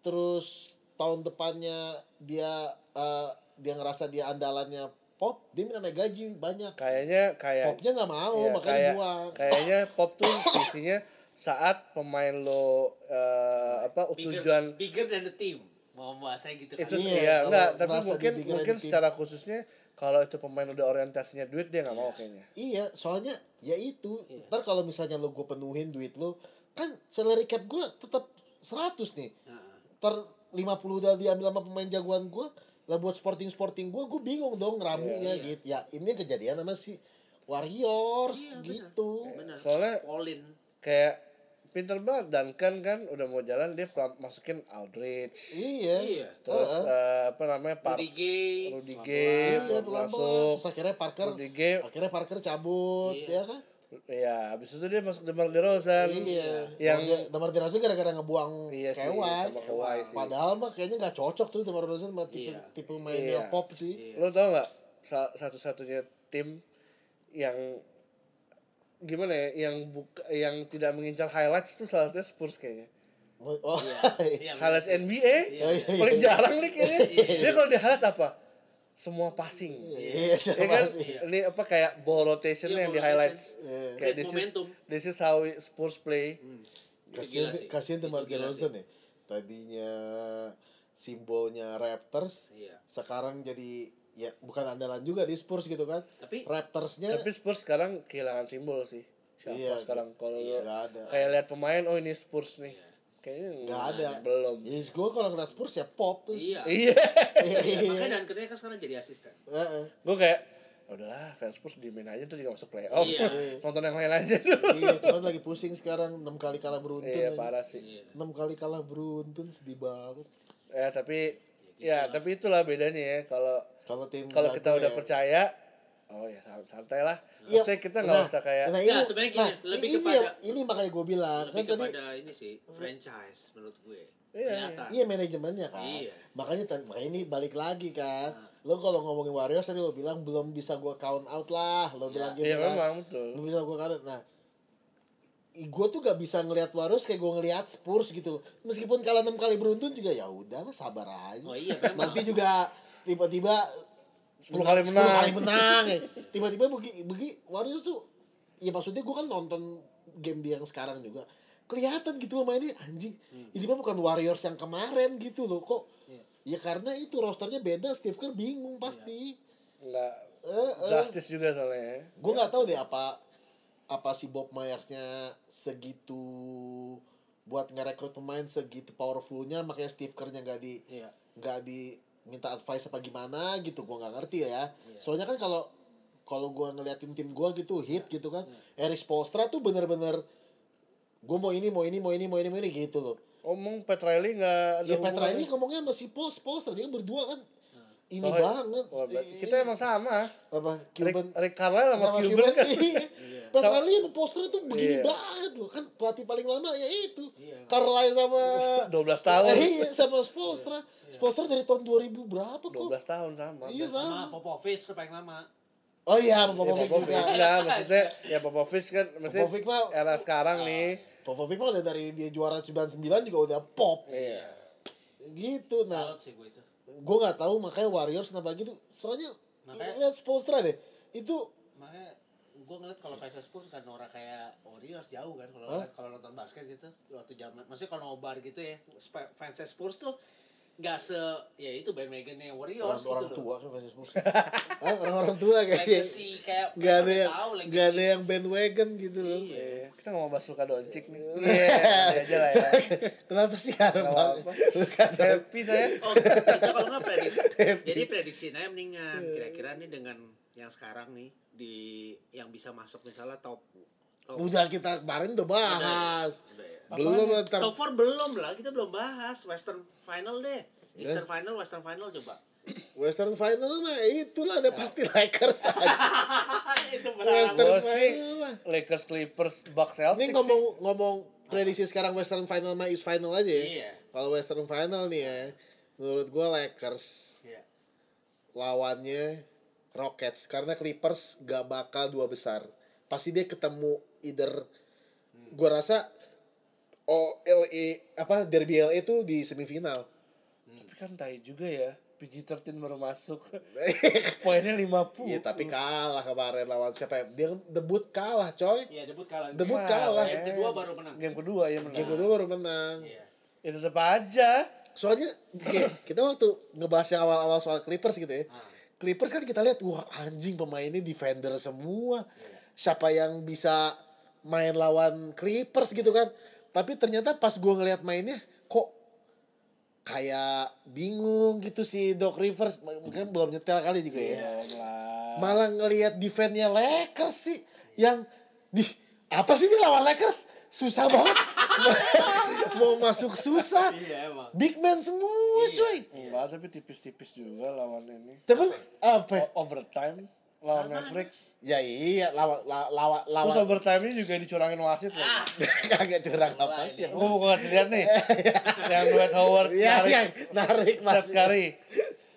terus tahun depannya dia eh, dia ngerasa dia andalannya pop dia minta naik gaji banyak Kayaknya kayak popnya nggak mau Iya, makanya kayak, buang Kayaknya pop tuh isinya saat pemain lo eh, apa Bigger, tujuan bigger than the team. Mau bahasanya gitu itu kan. Iya, iya, kalau enggak tapi mungkin mungkin secara khususnya kalau itu pemain udah orientasinya duit dia nggak mau kayaknya Iya, soalnya ya itu. Iya. Ntar kalau misalnya lo gue penuhin duit lo, kan salary cap gue tetap 100 nih. Nah, Ntar 50 udah diambil sama pemain jagoan gue, lah buat sporting-sporting gue, gue bingung dong ramunya Iya, iya. gitu. Ya ini kejadian sama si Warriors Iya, benar. gitu. benar. Soalnya- Polin. kayak pinter banget Duncan kan udah mau jalan dia pelan- masukin Aldridge Iya. Iya. terus eh, apa namanya Par Rudy Gay. Rudy. Gay. Iya, masuk. Terus akhirnya Parker, Rudy Gay akhirnya Parker cabut, Iya. ya kan? Ya habis itu dia masuk DeMar DeRozan Iya. yang Demar Derozan gara-gara ngebuang Iya sih, Kawhi. sama Kawhi sih. Padahal mah kayaknya nggak cocok tuh Demar Derozan sama tipe Iya. tipe mainnya Iya. pop sih. Iya. lo tau nggak sa- satu-satunya tim yang gimana ya yang buka yang tidak mengincar highlights itu salah satunya Spurs kayaknya Oh, oh. Iya, highlights benar. NBA Iya, iya. paling jarang nih kayaknya Iya. dia kalau di highlights apa semua passing Iya, ya kan sih. ini apa kayak ball rotation Iya, yang di ball highlights Iya. kayak this is momentum. this is how Spurs play Hmm. Demar Itu gila Derozan sih. ya. Tadinya simbolnya Raptors, Iya. sekarang jadi ya bukan andalan juga di Spurs gitu kan. Tapi- Raptorsnya tapi Spurs sekarang kehilangan simbol sih siapa Iya, sekarang kalau iya, kayak lihat pemain oh ini Spurs nih Iya. Kayaknya nggak ada. belum Ya gue kalau ngeliat Spurs ya pop terus. Iya. iya Iya. Makanya dan kerja kan sekarang jadi asisten. Heeh. gue kayak "Ya udahlah fans Spurs diemin aja tuh juga masuk playoff Iya. nonton yang lain aja dulu Iya, cuman lagi pusing sekarang 6 kali kalah beruntun. iya parah sih Iya. 6 kali kalah beruntun sedih banget. ya tapi ya tapi itulah bedanya ya kalau Kalau tim kalau kita udah ya. percaya oh ya san- santai lah Iya, maksudnya kita nggak usah kayak nah, Nggak, sebenarnya gini, lebih ini kepada- yang- ini makanya gue bilang lebih kan tadi kepada ini sih franchise menurut gue Iya, Kelihatan. Iya manajemennya kan. Iya. Makanya makanya ini balik lagi kan. Lo kalau ngomongin Warriors tadi lo bilang belum bisa gua count out lah. Lo bilang gitu iya kan. memang betul Belum bisa gua count out. Nah, gue tuh gak bisa ngelihat Warriors kayak gue ngelihat Spurs gitu loh. Meskipun kalah enam kali beruntun juga ya udahlah sabar aja. Oh iya, memang. Nanti juga tiba-tiba 10 kali 10 menang. kali menang. ya. Tiba-tiba begi, begi Warriors tuh ya maksudnya gue kan nonton game dia yang sekarang juga kelihatan gitu loh mainnya anjing ini mah bukan Warriors yang kemarin gitu loh kok ya karena itu rosternya beda Steve Kerr bingung pasti nggak Eh, eh. drastis juga soalnya ya. gue nggak tahu deh apa apa si Bob Myersnya segitu buat ngerekrut pemain segitu powerfulnya makanya Steve Kerr-nya nggak di Iya. nggak di minta advice apa gimana gitu gue nggak ngerti ya. Soalnya kan kalau kalau gue ngeliatin tim gue gitu hit gitu kan Eris Postra tuh bener-bener gue mau ini mau ini mau ini mau ini mau ini gitu loh. Omong Pat Riley nggak ya ini ngomongnya masih Post Postra dia kan berdua kan ini Oh, banget oh, Iya. kita emang sama. Apa Rick, Cuban. Rick Carlisle sama, sama Cuban kan? iya. Petra Lee sama Postra tuh begini Iya. banget loh. Kan pelatih paling lama ya itu. Iya. Carlisle sama 12 tahun. Iya sama Postra Postra dari tahun 2000 berapa kok? 12 tahun sama. Iya sama sama. Popovich tuh paling lama. Oh iya sama Ya, Popovic. Popovich juga. Enggak, maksudnya ya Popovich kan maksudnya Popovich mah- era sekarang nih. Popovic mah udah dari dia juara 99 juga udah pop. Iya. Gitu nah. Salut sih gue itu gue nggak tahu makanya Warriors kenapa gitu. Soalnya Makanya- lihat Spolstra deh. Itu makanya gue ngeliat kalau fans Spurs kan orang kayak Warriors jauh kan. Kalau Hah? kalau nonton basket gitu waktu zaman maksudnya kalau nobar gitu ya fans Spurs tuh nggak se ya itu bandwagonnya Warriors orang, orang gitu tua kan fans Spurs. Hah, orang-orang tua kayaknya legacy kayak nggak ada kayak yang nggak ada yang bandwagon gitu loh. Iya. Iya, kita nggak mau bahas Luka Doncic nih. Iya. Iya aja lah ya. Kenapa sih Nggak apa-apa. happy saya. Oh, kita kalau nggak prediksi. Jadi prediksi Naya mendingan. Kira-kira nih dengan yang sekarang nih di yang bisa masuk misalnya top top udah kita kemarin udah bahas Udah ya. belum ntar Top 4 belum lah, kita belum bahas Western Final deh. Eastern Final, Western Final coba. Western Final mah itulah ada pasti Lakers aja. itu Western Gue sih Final mah. Lakers Clippers Bucks Celtics Ini ngomong ngomong prediksi sekarang Western Final mah is final aja ya. Iya. Kalau Western Final nih ya, menurut gua Lakers Iya. lawannya Rockets karena Clippers gak bakal dua besar. Pasti dia ketemu either gua rasa oh LA apa derby LA itu di semifinal. tapi kan tai juga ya PG-13 baru masuk poinnya 50 Iya tapi kalah kemarin lawan siapa ya? Dia debut kalah coy. Iya, debut kalah. Debut Game- kalah. Game kedua baru menang. game kedua ya menang Game kedua baru menang. Iya. ya tetap aja Soalnya kita waktu ngebahas yang awal-awal soal Clippers gitu ya. Ah. Clippers kan kita lihat wah anjing pemainnya defender semua. Siapa yang bisa main lawan Clippers gitu kan. Tapi ternyata pas gua ngelihat mainnya kok kayak bingung gitu si Doc Rivers mungkin belum nyetel kali juga ya. Lah. Malah ngelihat defense-nya Lakers sih yang di apa sih ini lawan Lakers? Susah banget. Mau masuk susah. Iya, emang. Big man semua, Iya. cuy. enggak tapi tipis-tipis juga lawan ini Tapi apa? O- overtime lawan Mavericks Ya iya, lawan la- lawan terus lawan overtime nya juga dicurangin wasit Ah. lagi kagak curang apa ya. gue mau kasih lihat nih yang Dwight Howard Iya, narik iya, narik Seth. Curry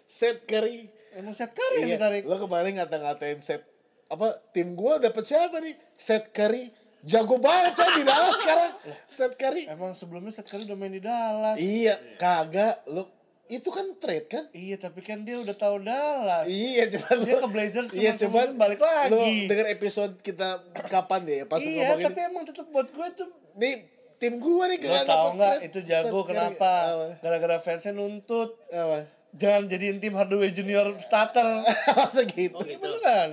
Set Curry. emang Seth Curry yang Iya, ditarik lo kemarin ngata-ngatain Set apa tim gua dapet siapa nih? Set Curry. Jago banget coy di Dallas sekarang. Set Curry. emang sebelumnya Seth Curry udah main di Dallas Iya, kagak. Lo itu kan trade kan? Iya tapi kan dia udah tahu Dallas. Iya, cuman Dia lo- ke Blazers Iya, cuman cuman kemudian balik lagi. Lo denger episode kita kapan deh pas iya ngomongin tapi emang tetap buat gue tuh nih tim gua nih Lo tau dapet nggak itu jago kenapa? Apa? Gara-gara fansnya nuntut Apa? jangan jadiin tim Hardaway Junior starter. Masa gitu? Oh, Iya gitu. beneran.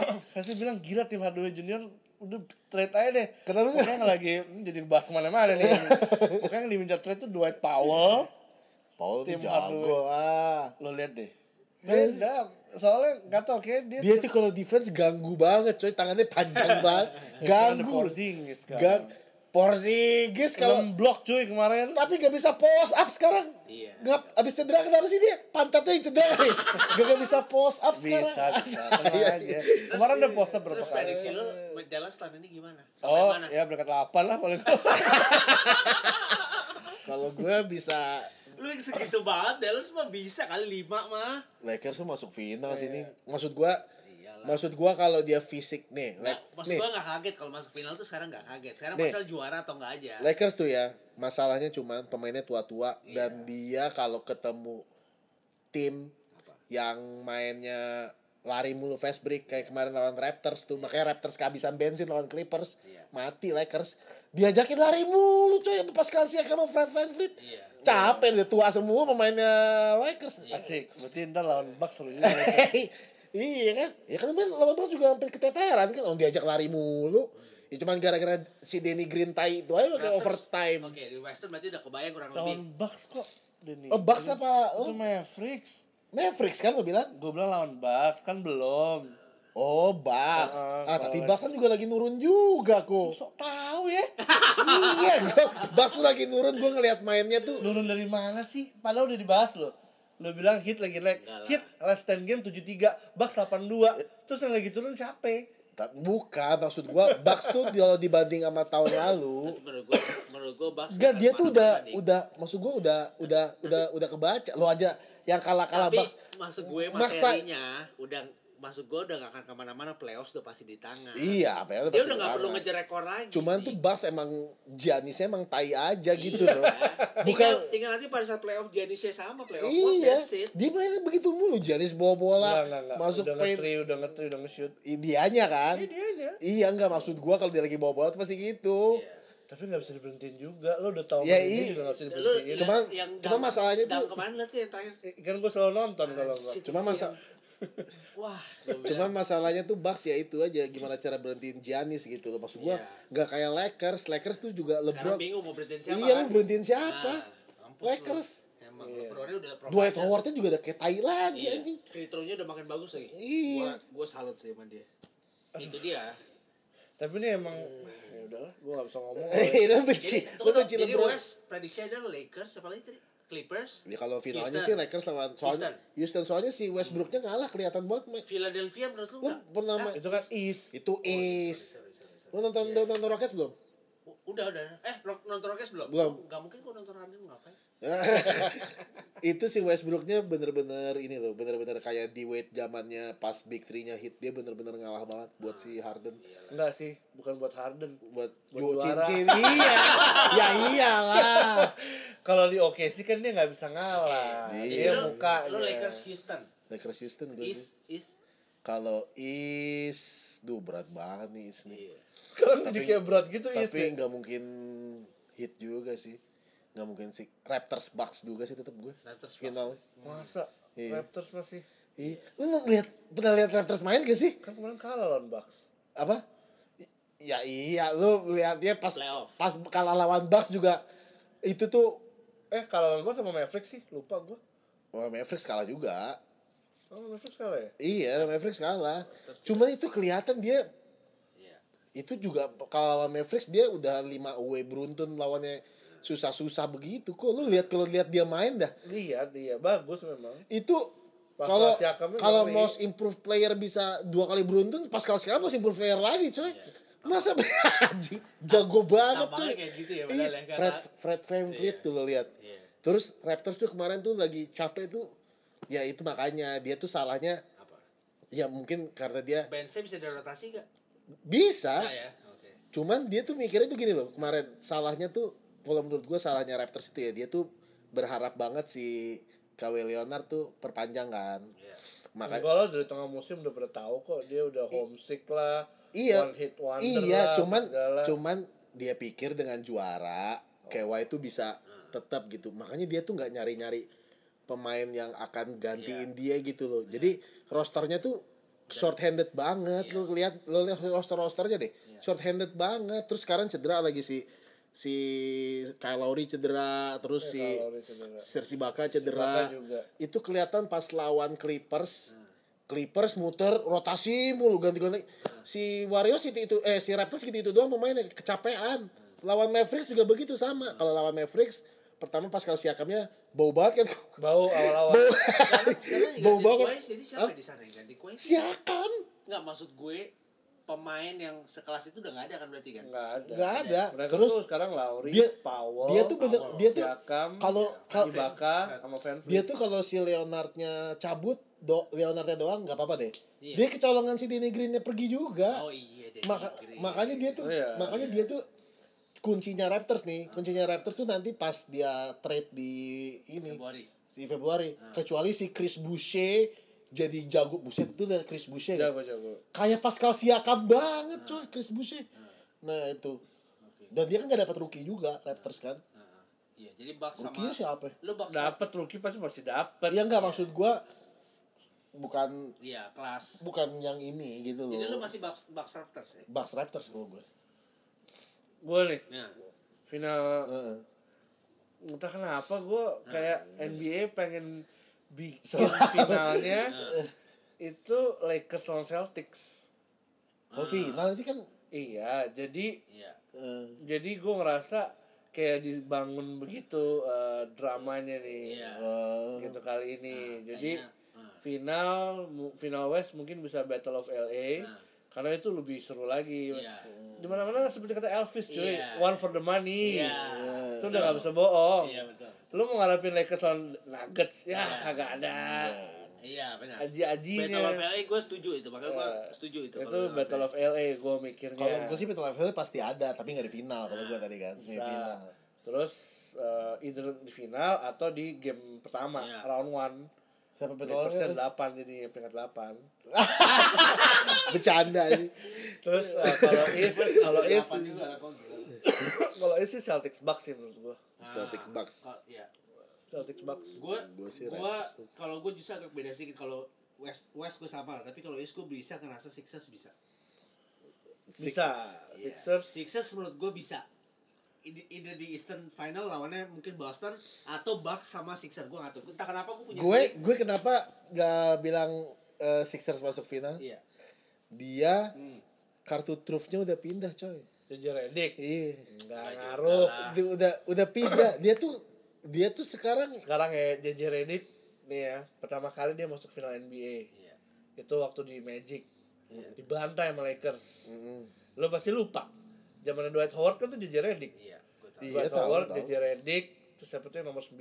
fansnya bilang gila tim Hardaway Junior udah trade aja deh. Kenapa sih? Pokoknya lagi jadi bahas ke mana-mana nih. Pokoknya yang diminta trade tuh Dwight Powell. Paul Tim tim jago ah. Lo lihat deh. Beda. Soalnya nggak tau kayak dia, Dia tuh kalau defense ganggu banget coy, tangannya panjang banget. Ganggu. Porzingis kan. Gang Porzingis kalau blok cuy kemarin. tapi gak bisa post up sekarang. Iya. Gak abis cedera kenapa sih dia? Pantatnya yang cedera nih. Gak, gak bisa post up sekarang. Bisa, bisa. Iya, aja. iya. Kemarin udah post berapa Terus kali. prediksi lu Dallas tahun ini gimana? Sampai Oh, mana? ya berkat 8 lah paling. Kalau gue bisa Lu segitu banget Dallas mah bisa kali 5 mah. Lakers tuh masuk final Iya. sini. Maksud gua Iyalah. maksud gua kalau dia fisik nih, Nah, like, maksud nih gua gak kaget kalau masuk final tuh sekarang gak kaget. Sekarang Nih. pasal juara atau enggak aja. Lakers tuh ya, masalahnya cuman pemainnya tua-tua Iya. dan dia kalau ketemu tim Apa? yang mainnya lari mulu fast break kayak kemarin lawan Raptors tuh makanya Raptors kehabisan bensin lawan Clippers Iya. mati Lakers diajakin lari mulu coy pas kasih sama Fred VanVleet Iya. Capek dia tua semua pemainnya Lakers Asik. Berarti ntar lawan Bucks seru juga. iya kan ya kan main lawan Bucks juga hampir keteteran kan orang diajak lari mulu ya cuman gara-gara si Danny Green tai itu aja pakai overtime Oke, di Western berarti udah kebayang kurang lebih. lawan Bucks kok. Denny. oh Bucks apa Itu oh Mavericks. Mavericks kan lo bilang Gue bilang lawan Bucks kan belum. Oh Bucks Ah, ah tapi Bucks kan juga lagi nurun juga kok Sok tahu ya. iya gua tuh lagi nurun gue ngeliat mainnya tuh Nurun dari mana sih? Padahal udah dibahas loh. Lo bilang hit lagi naik. Hit last 10 game 73, Bucks 82. Terus yang lagi turun siapa? Bukan maksud gue Bucks tuh kalau dibanding sama tahun lalu menurut gua menurut gua Bucks Enggak akan dia tuh udah nih. udah maksud gue udah udah udah udah kebaca lo aja yang kalah kalah Tapi Bucks maksud gue Maksa- materinya udah maksud gue udah gak akan ke mana-mana playoffs udah pasti di tangan. iya apa ya Dia udah gak perlu ngejar rekor lagi. cuman sih. tuh Bucks emang Giannisnya emang tai aja gitu loh tinggal, bukan tinggal nanti pada saat playoff Giannisnya sama playoff iya it. dia mainnya begitu mulu Giannis bawa bola Enggak, enggak, enggak. masuk udah paint nge-three, udah nge-three, udah nge-shoot. dianya kan Iya, dianya. iya enggak maksud gua kalau dia lagi bawa bola tuh pasti gitu Iya. Tapi gak bisa diberhentiin juga. Lo udah tau Ya, iya. juga gak bisa diberhentiin. Cuma- cuma masalahnya tuh- kemarin tuh yang terakhir. Kan gue selalu nonton kalau enggak. Shit, Cuma masa- siang. Wah, gua bilang, Cuma masalahnya tuh Bucks ya itu aja gimana cara berhentiin Giannis gitu loh maksud gua Iya. nggak kayak Lakers Lakers tuh juga sekarang LeBron bingung mau berhentiin siapa iya kan? lu berhentiin siapa Nah, mampus lu. Lakers Emang Iya. LeBronnya udah Dwight. Howardnya juga udah kayak tai lagi Iya. anjing Free throw-nya udah makin bagus lagi. Iya. Gua, gua salut sih sama dia. Itu dia. Tapi ini emang ya udahlah, gue gak bisa ngomong. lu benci Jadi, tunggu, benci jadi LeBron West prediksi aja Lakers apa lagi tadi? Clippers, ya kalau finalnya Houston. sih Lakers lawan soalnya Houston soalnya si Westbrooknya ngalah kelihatan banget Mike. Philadelphia menurut lu lu pernah Ah, main Itu kan East. itu East lu nonton nonton Rockets belum U- Udah udah. Eh, nonton Rockets belum? Belum. Enggak mungkin gua nonton Harden ngapain? itu si Westbrooknya bener-bener ini loh bener-bener kayak di weight zamannya pas Big Three-nya hit dia bener-bener ngalah banget buat si Harden Enggak sih, bukan buat Harden. buat Buat cincin iya ya iyalah Kalau di OKC kan dia nggak bisa ngalah. Iya. Dia muka. Lu Lakers Houston. Lakers Houston gue East East. kalau East duh berat banget nih East nih Iya. Sekarang jadi kayak berat gitu East. tapi ya. nggak mungkin hit juga sih nggak mungkin sih Raptors Bucks juga sih tetap gue Raptors Bucks. final Masa Iya. Raptors masih Iya. Lu lihat pernah lihat Raptors main gak sih? kan kemarin kalah lawan Bucks. Apa? Ya iya, lu lihat dia pas Playoff. pas kalah lawan Bucks juga itu tuh Eh kalah lawan Bucks sama Mavericks sih, lupa gue. Wah, Mavericks kalah juga. Oh Mavericks kalah ya? Iya, Mavericks kalah. Cuman itu kelihatan dia Iya. itu juga kalau lawan Mavericks dia udah 5 away beruntun lawannya susah-susah begitu kok. Lu lihat kalau lihat dia main dah. Lihat dia bagus memang. Itu kalau kalau most improved player bisa dua kali beruntun, pas kalau sekarang most improved player lagi, coy. Masa anjing jago banget, coy. kayak gitu ya, Iya, ya, Fred Fred VanVleet tuh lo lihat. Iya. Terus Raptors tuh kemarin tuh lagi capek tuh. Ya itu makanya dia tuh salahnya Apa? ya mungkin karena dia bisa dirotasi enggak? bisa. Bisa ya. Oke. Cuman dia tuh mikirnya tuh gini loh, kemarin salahnya tuh kalau menurut gue salahnya Raptors itu ya dia tuh berharap banget si Kawhi Leonard tuh perpanjang kan. Iya. Makanya lah dari tengah musim udah pada tahu kok dia udah homesick lah. iya One hit wonder iya lah, cuman segala. cuman dia pikir dengan juara Kawhi itu bisa tetap gitu. Makanya dia tuh nggak nyari-nyari pemain yang akan gantiin dia gitu loh. Jadi rosternya tuh short handed banget lu lihat lu lihat roster rosternya deh short handed banget terus sekarang cedera lagi si si Kyle Lowry cedera terus Ya, si cedera. Serge Ibaka cedera itu kelihatan pas lawan Clippers Clippers muter rotasi mulu ganti-ganti si Warriors itu, itu eh si Raptors gitu itu doang pemainnya kecapean lawan Mavericks juga begitu sama. Kalau lawan Mavericks pertama Pascal Siakamnya bau banget kan. Bau awal-awal. Sekarang, sekarang yang Bau ganti banget. Kuais, jadi siapa Hah? di sana yang ganti Kuais? Siakam Nggak maksud gue pemain yang sekelas itu udah nggak ada kan berarti kan? Enggak ada. nggak ada. Mereka Terus tuh sekarang Lauri, dia- Powell, dia tuh bener Powell, dia tuh Siakam, kalau kalau Ibaka sama Van Vliet. dia tuh kalau si Leonardnya cabut do Leonardnya doang nggak apa-apa deh. Iya. Dia kecolongan si Danny Greennya pergi juga. Oh iya deh. Maka, Green. makanya dia tuh Oh, iya. makanya dia tuh kuncinya Raptors nih kuncinya Raptors tuh nanti pas dia trade di ini Februari. di Februari kecuali si Chris Boucher jadi jago buset tuh liat Chris Boucher jago jago. kayak Pascal Siakam banget coy Chris Boucher nah itu Oke. dan dia kan gak dapat rookie juga Raptors kan Nah, iya, jadi Bucks sama rookie siapa lu Bucks Dapat rookie pasti masih dapat. ya nggak maksud gua bukan Iya, kelas. bukan yang ini gitu loh Jadi lu masih Bucks Bucks Raptors ya? Bucks Raptors gua gue Gue nih Nah, final Heeh. entah kenapa gue kayak NBA pengen bikin finalnya itu Lakers lawan Celtics. Oh, final itu kan Iya, jadi iya. jadi gue ngerasa kayak dibangun begitu eh, dramanya nih. Iya. eh, Gitu kali ini. jadi kayaknya, ah. final final West mungkin bisa Battle of LA. Nah. Karena itu lebih seru lagi. Iya. Di mana-mana seperti kata Elvis cuy, Iya. one for the money. Iya. Itu udah gak bisa bohong. Iya, betul. Lu mau ngarepin Lakers lawan Nuggets ya Iya. kagak ada. Iya, benar. Aji-ajinya. Battle of LA gue setuju itu, makanya gue Ya. setuju itu. Itu kalau Battle of LA gue mikirnya. kalau gue sih Battle of Hell pasti ada tapi nggak di final kalau gue tadi kan semifinal Terus eh, either di final atau di game pertama Iya. round one. siapa Battle of Hell 8 jadi peringkat 8. bercanda ini Terus eh, kalau East kalau Delapan juga gila. Kalau East sih Celtics Bucks sih menurut gua. Celtics Ah, Bucks. oh, Iya. Celtics Bucks. Gue Gua sih Raptors. kalau gue justru agak beda sedikit kalau West West gue sama lah, tapi kalau East gue bisa ngerasa Sixers bisa. Bisa. Iya. Sixers Sixers menurut gue bisa. Either di Eastern Final lawannya mungkin Boston atau Bucks sama Sixers gue nggak tahu. Entah kenapa gue punya gue gue kenapa gak bilang eh, Sixers masuk final Iya. dia Hmm. kartu trufnya udah pindah coy JJ Redick. iya Enggak Nggak ngaruh. dia udah udah pindah dia tuh dia tuh sekarang Sekarang ya JJ Redick nih ya, pertama kali dia masuk final NBA. Iya. Itu waktu di Magic. Dibantai sama Lakers. Mm. Lo pasti lupa. Zaman Dwight Howard kan tuh JJ Redick. Iya. Gue tahu. Iya, Dwight tahu, Howard, tahu. JJ Redick, terus siapa tuh yang nomor 9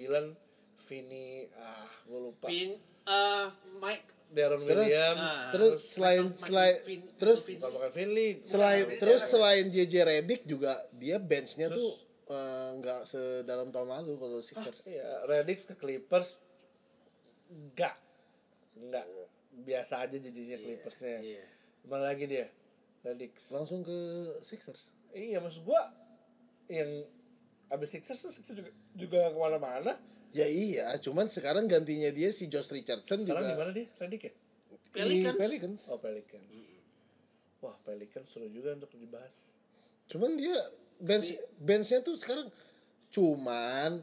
Vini, ah gue lupa. Vin, eh, Mike. Darren Terus- Williams. Ah. terus selain Michael- selain terus Finley. selain terus selain JJ Redick juga dia benchnya Terus- tuh eh, nggak sedalam tahun lalu kalau Sixers Iya, Redick ke Clippers enggak. Enggak. Biasa aja jadinya Clippersnya. Iya. Mana lagi dia? Redick. langsung ke Sixers Iya, maksud gua yang abis Sixers tuh Sixers juga, juga ke mana-mana. Ya iya cuman sekarang gantinya dia si Josh Richardson Sekarang juga di mana dia? Redick ya? Di Pelicans. Pelicans. Oh, Pelicans. Wah, Pelicans seru juga untuk dibahas. Cuman dia bench benchnya tuh sekarang cuman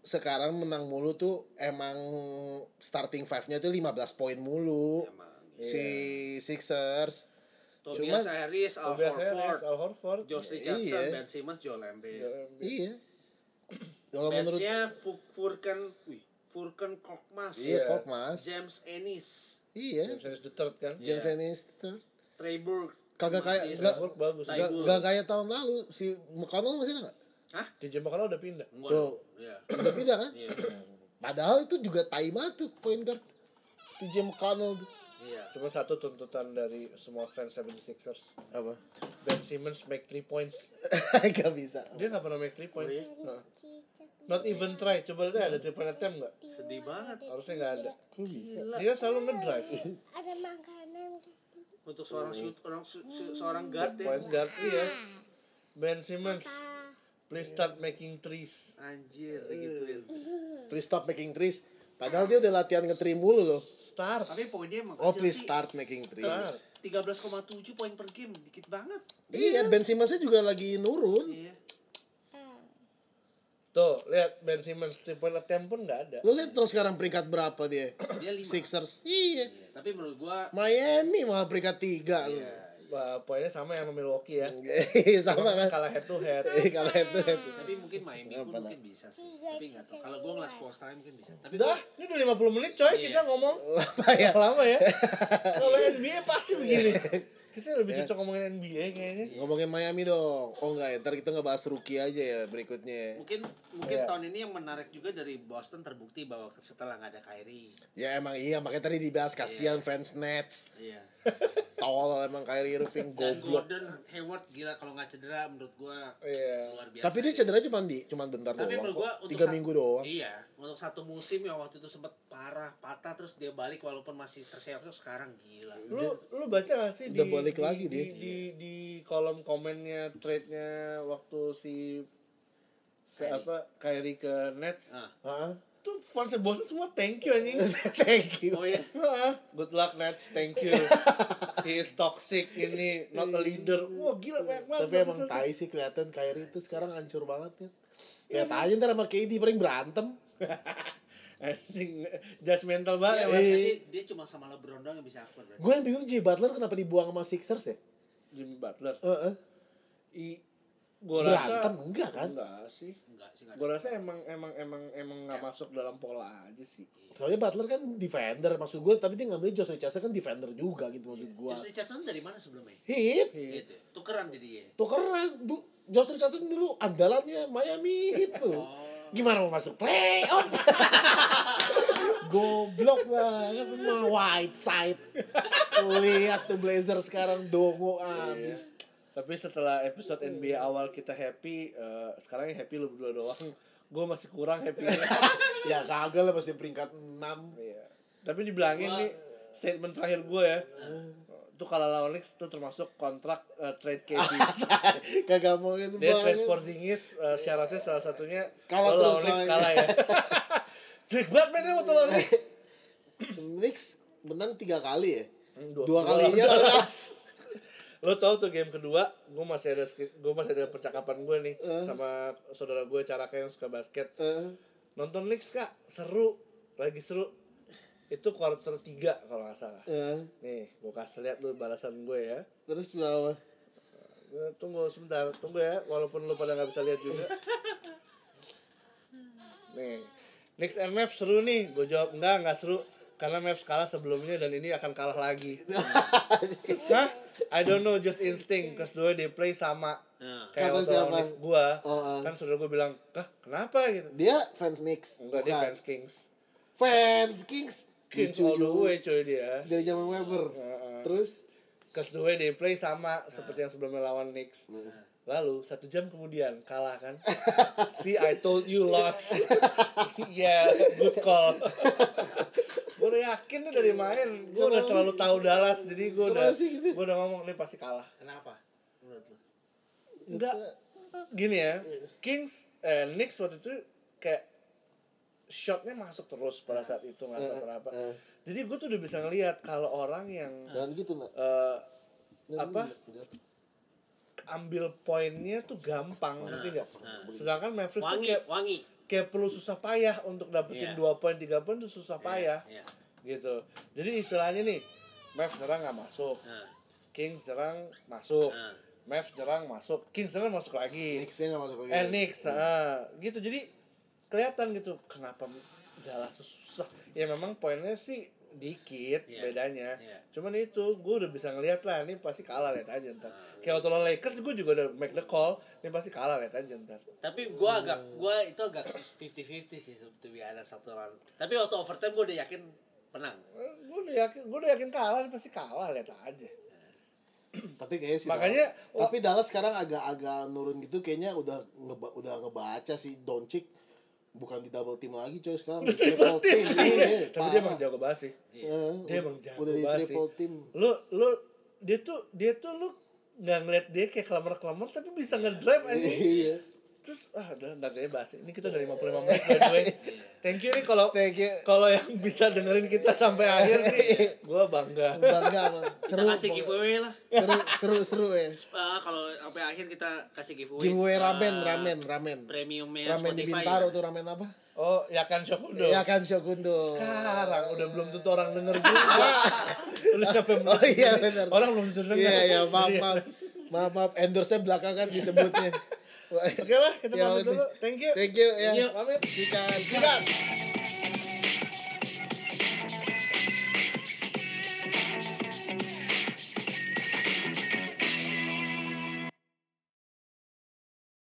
sekarang menang mulu tuh emang starting five-nya tuh 15 poin mulu. Emang. Si Sixers. Tobias Cuman- Harris, Al Tobias Harris, Horford, Al Horford. Josh Richardson, Iya. Ben Simmons, Joel Embiid. Iya. Kalau menurut Furkan, wih, Furkan Korkmaz, Iya, Iya. Kok Mas. James Ennis, Iya. James Harris the third kan? James Ennis tuh. Trey Burke. Kagak kayak- Work bagus. Gak, gak kayak tahun lalu si McConnell masih ada nggak? Hah? DJ McConnell udah pindah. Enggak Tuh. Iya. Udah pindah kan? Iya. Padahal itu juga tai banget tuh point guard. PJ McConnell tuh. Iya. Cuma satu tuntutan dari semua fans 76ers. Apa? Ben Simmons make 3 points. gak bisa. Dia gak pernah make 3 points. Oh, iya? Nah. Not even try. Coba lihat ada 3 point attempt gak? Sedih banget Harusnya gak ada. Bisa? Dia selalu ngedrive. ada makanan untuk seorang shoot orang se- se- seorang guard ya. Point guard iya. Ben Simmons, please start making threes. Anjir gituin. Please stop making threes. Padahal dia udah latihan nge-three mulu loh. Start. Tapi poinnya emang Oh, please sih. start making threes. Start. 13,7 poin per game, dikit banget. Iya, Ben Simmonsnya juga lagi nurun. Iya. Tuh, lihat Ben Simmons 3 point attempt pun gak ada. Lu lihat terus sekarang peringkat berapa dia? Dia lima. Sixers. Iya. Iya, tapi menurut gua Miami malah peringkat tiga lu. Iya, uh, poinnya sama yang sama Milwaukee ya. sama kan Kalah head to head. Eh, kalau itu Tapi mungkin Miami pun mungkin bisa sih. Tapi nggak tahu. Kalau gue ngeliat Spolstra mungkin bisa. Tapi Udah, gua- ini udah 50 menit coy Iya. kita ngomong. apa ya Lama ya. Kalau NBA pasti begini. Kita lebih cocok ngomongin NBA kayaknya. ngomongin Miami dong oh enggak ya ntar kita ngebahas rookie aja ya berikutnya mungkin mungkin Iya. tahun ini yang menarik juga dari Boston terbukti bahwa setelah nggak ada Kyrie. ya emang iya makanya tadi dibahas kasihan fans Nets Iya. tolol emang Kyrie Irving Dan goblok Gordon Hayward gila kalau nggak cedera menurut gua Iya. luar biasa. tapi dia cedera cuma di cuma bentar Tapi doang menurut kok. gua untuk tiga sat- minggu doang Iya, untuk satu musim yang waktu itu sempat parah, patah terus dia balik walaupun masih terseok sekarang gila. Lu lu baca gak sih Udah di, balik di, lagi di, dia. di, di kolom komennya trade-nya waktu si si Kyrie. apa Kyrie ke Nets Nah. Hah? tuh fansnya Boston semua thank you anjing thank you Oh iya. Wah, good luck Nets, thank you. He is toxic ini, not a leader. Wah gila banyak banget. tapi emang tai sih kelihatan Kyrie itu sekarang hancur banget kan Lihat aja ntar sama KD paling berantem Anjing, just mental banget ya, Dia, Mas. dia, dia cuma sama LeBron doang yang bisa akbar berarti. gue yang bingung Jimmy Butler kenapa dibuang sama Sixers ya Jimmy Butler. Heeh. I, gua rasa berantem enggak kan enggak sih. Enggak sih enggak. Gua rasa emang emang emang emang nggak masuk dalam pola aja sih. soalnya Butler kan defender maksud gue tapi dia ngambil Josh Richardson kan defender juga gitu maksud gue Josh Richardson dari mana sebelumnya? hit Gitu. Tukeran jadi dia. tuh keren du, Josh Richardson dulu andalannya Miami itu gimana mau masuk playoff goblok banget mah white side lihat tuh Blazer sekarang dongo abis Tapi setelah episode NBA awal kita happy, eh, sekarang yang happy lu berdua doang. Gue masih kurang happy. ya kagak lah masih peringkat 6 Iya. Tapi dibilangin nih statement terakhir gue ya. Itu kalau lawan Knicks itu termasuk kontrak eh, trade KD. kagak gitu Dia trade banget Porzingis eh, syaratnya salah satunya kalau lawan Knicks kalah ya. Trick banget mainnya waktu lawan Knicks. Knicks menang tiga kali ya Dua- dua, dua- kalinya keras Lo tau tuh game kedua, gue masih ada gue masih ada percakapan gue nih sama saudara gue cara yang suka basket. Eh, Nonton Knicks kak, seru, lagi seru. Itu quarter 3 kalau nggak salah. eh, Nih, gue kasih lihat lu balasan gue ya. terus berapa Tunggu sebentar, tunggu ya, walaupun lu pada nggak bisa lihat juga. Nih, Knicks and Mavs seru nih. Gue jawab enggak, nggak seru. Karena Mavs kalah sebelumnya dan ini akan kalah lagi. Terus, Hah? I don't know, just instinct. Cause dua they play sama. Nah. Kayak Kata waktu siapa? Knicks gua. Oh, ah. Kan saudara gue bilang, Kah, kenapa gitu? dia fans Knicks Enggak, dia fans Kings. fans Kings Kings Lucu all the way coy dia. dari zaman Weber Heeh. terus Cause the way they play sama seperti yang sebelumnya lawan Knicks. Lalu satu jam kemudian kalah kan. See I told you lost. yeah, good call. gue udah yakin nih dari main. Gue udah terlalu tahu Dallas jadi gue udah gitu? gue udah ngomong nih pasti kalah. Kenapa? Menurut lu? Enggak. Gini ya. Kings eh Knicks waktu itu kayak shotnya masuk terus pada saat itu nggak tahu kenapa. eh. Jadi gue tuh udah bisa ngelihat kalau orang yang jangan gitu eh, apa ambil poinnya tuh gampang ngerti nggak? sedangkan Mavericks tuh kayak wangi. kayak perlu susah payah untuk dapetin Iya. dua poin tiga poin tuh susah payah Iya. gitu. Jadi istilahnya nih Mavs nyerang nggak masuk. Nah, Kings nyerang masuk. Nah. Mavs nyerang masuk. Kings nyerang masuk lagi. Knicksnya nggak masuk lagi. Eh Knicks ah, gitu. Jadi kelihatan gitu kenapa Dallas tuh susah ya memang poinnya sih dikit Iya. bedanya Iya. cuman itu gue udah bisa ngeliat lah ini pasti kalah lihat aja ntar kayak waktu lawan Lakers gue juga udah make the call ini pasti kalah lihat aja ntar Tapi gua agak gua itu agak 50-50 sih to be honest satu lawan. Tapi waktu overtime gua udah yakin menang. gue udah yakin gue udah yakin kalah ini pasti kalah lihat aja tapi kayaknya sih Makanya- Dallas- tapi Dallas sekarang agak-agak nurun gitu kayaknya udah ngeba, udah ngebaca sih Doncic bukan di double team lagi coy sekarang di triple team. iya. Tapi dia emang jago banget sih Eh, dia emang jago udah di triple team. Lu lu dia tuh dia tuh lu nggak ngeliat dia kayak kelamar kelamar tapi bisa ngedrive aja iya terus ah udah ntar deh bahas ini kita udah 55 menit by the way thank you nih kalau kalau yang bisa dengerin kita sampai akhir nih gue bangga Bangga Bang. Kita Seru. kasih giveaway lah. Seru seru seru ya. Ah, kalau sampai akhir kita kasih giveaway. Giveaway Ah, ramen, ramen, ramen. Premiumnya Ramen di Spotify. Bintaro tuh ramen apa? oh ya kan Shokundo Ya kan Shogundo. sekarang udah belum tentu orang denger juga udah sampai Oh iya benar. orang belum tentu denger Iya iya maaf maaf. Maaf maaf endorse-nya belakangan disebutnya. oke lah kita Ya pamit dulu thank you Thank you ya. Pamit Sikat. Sikat.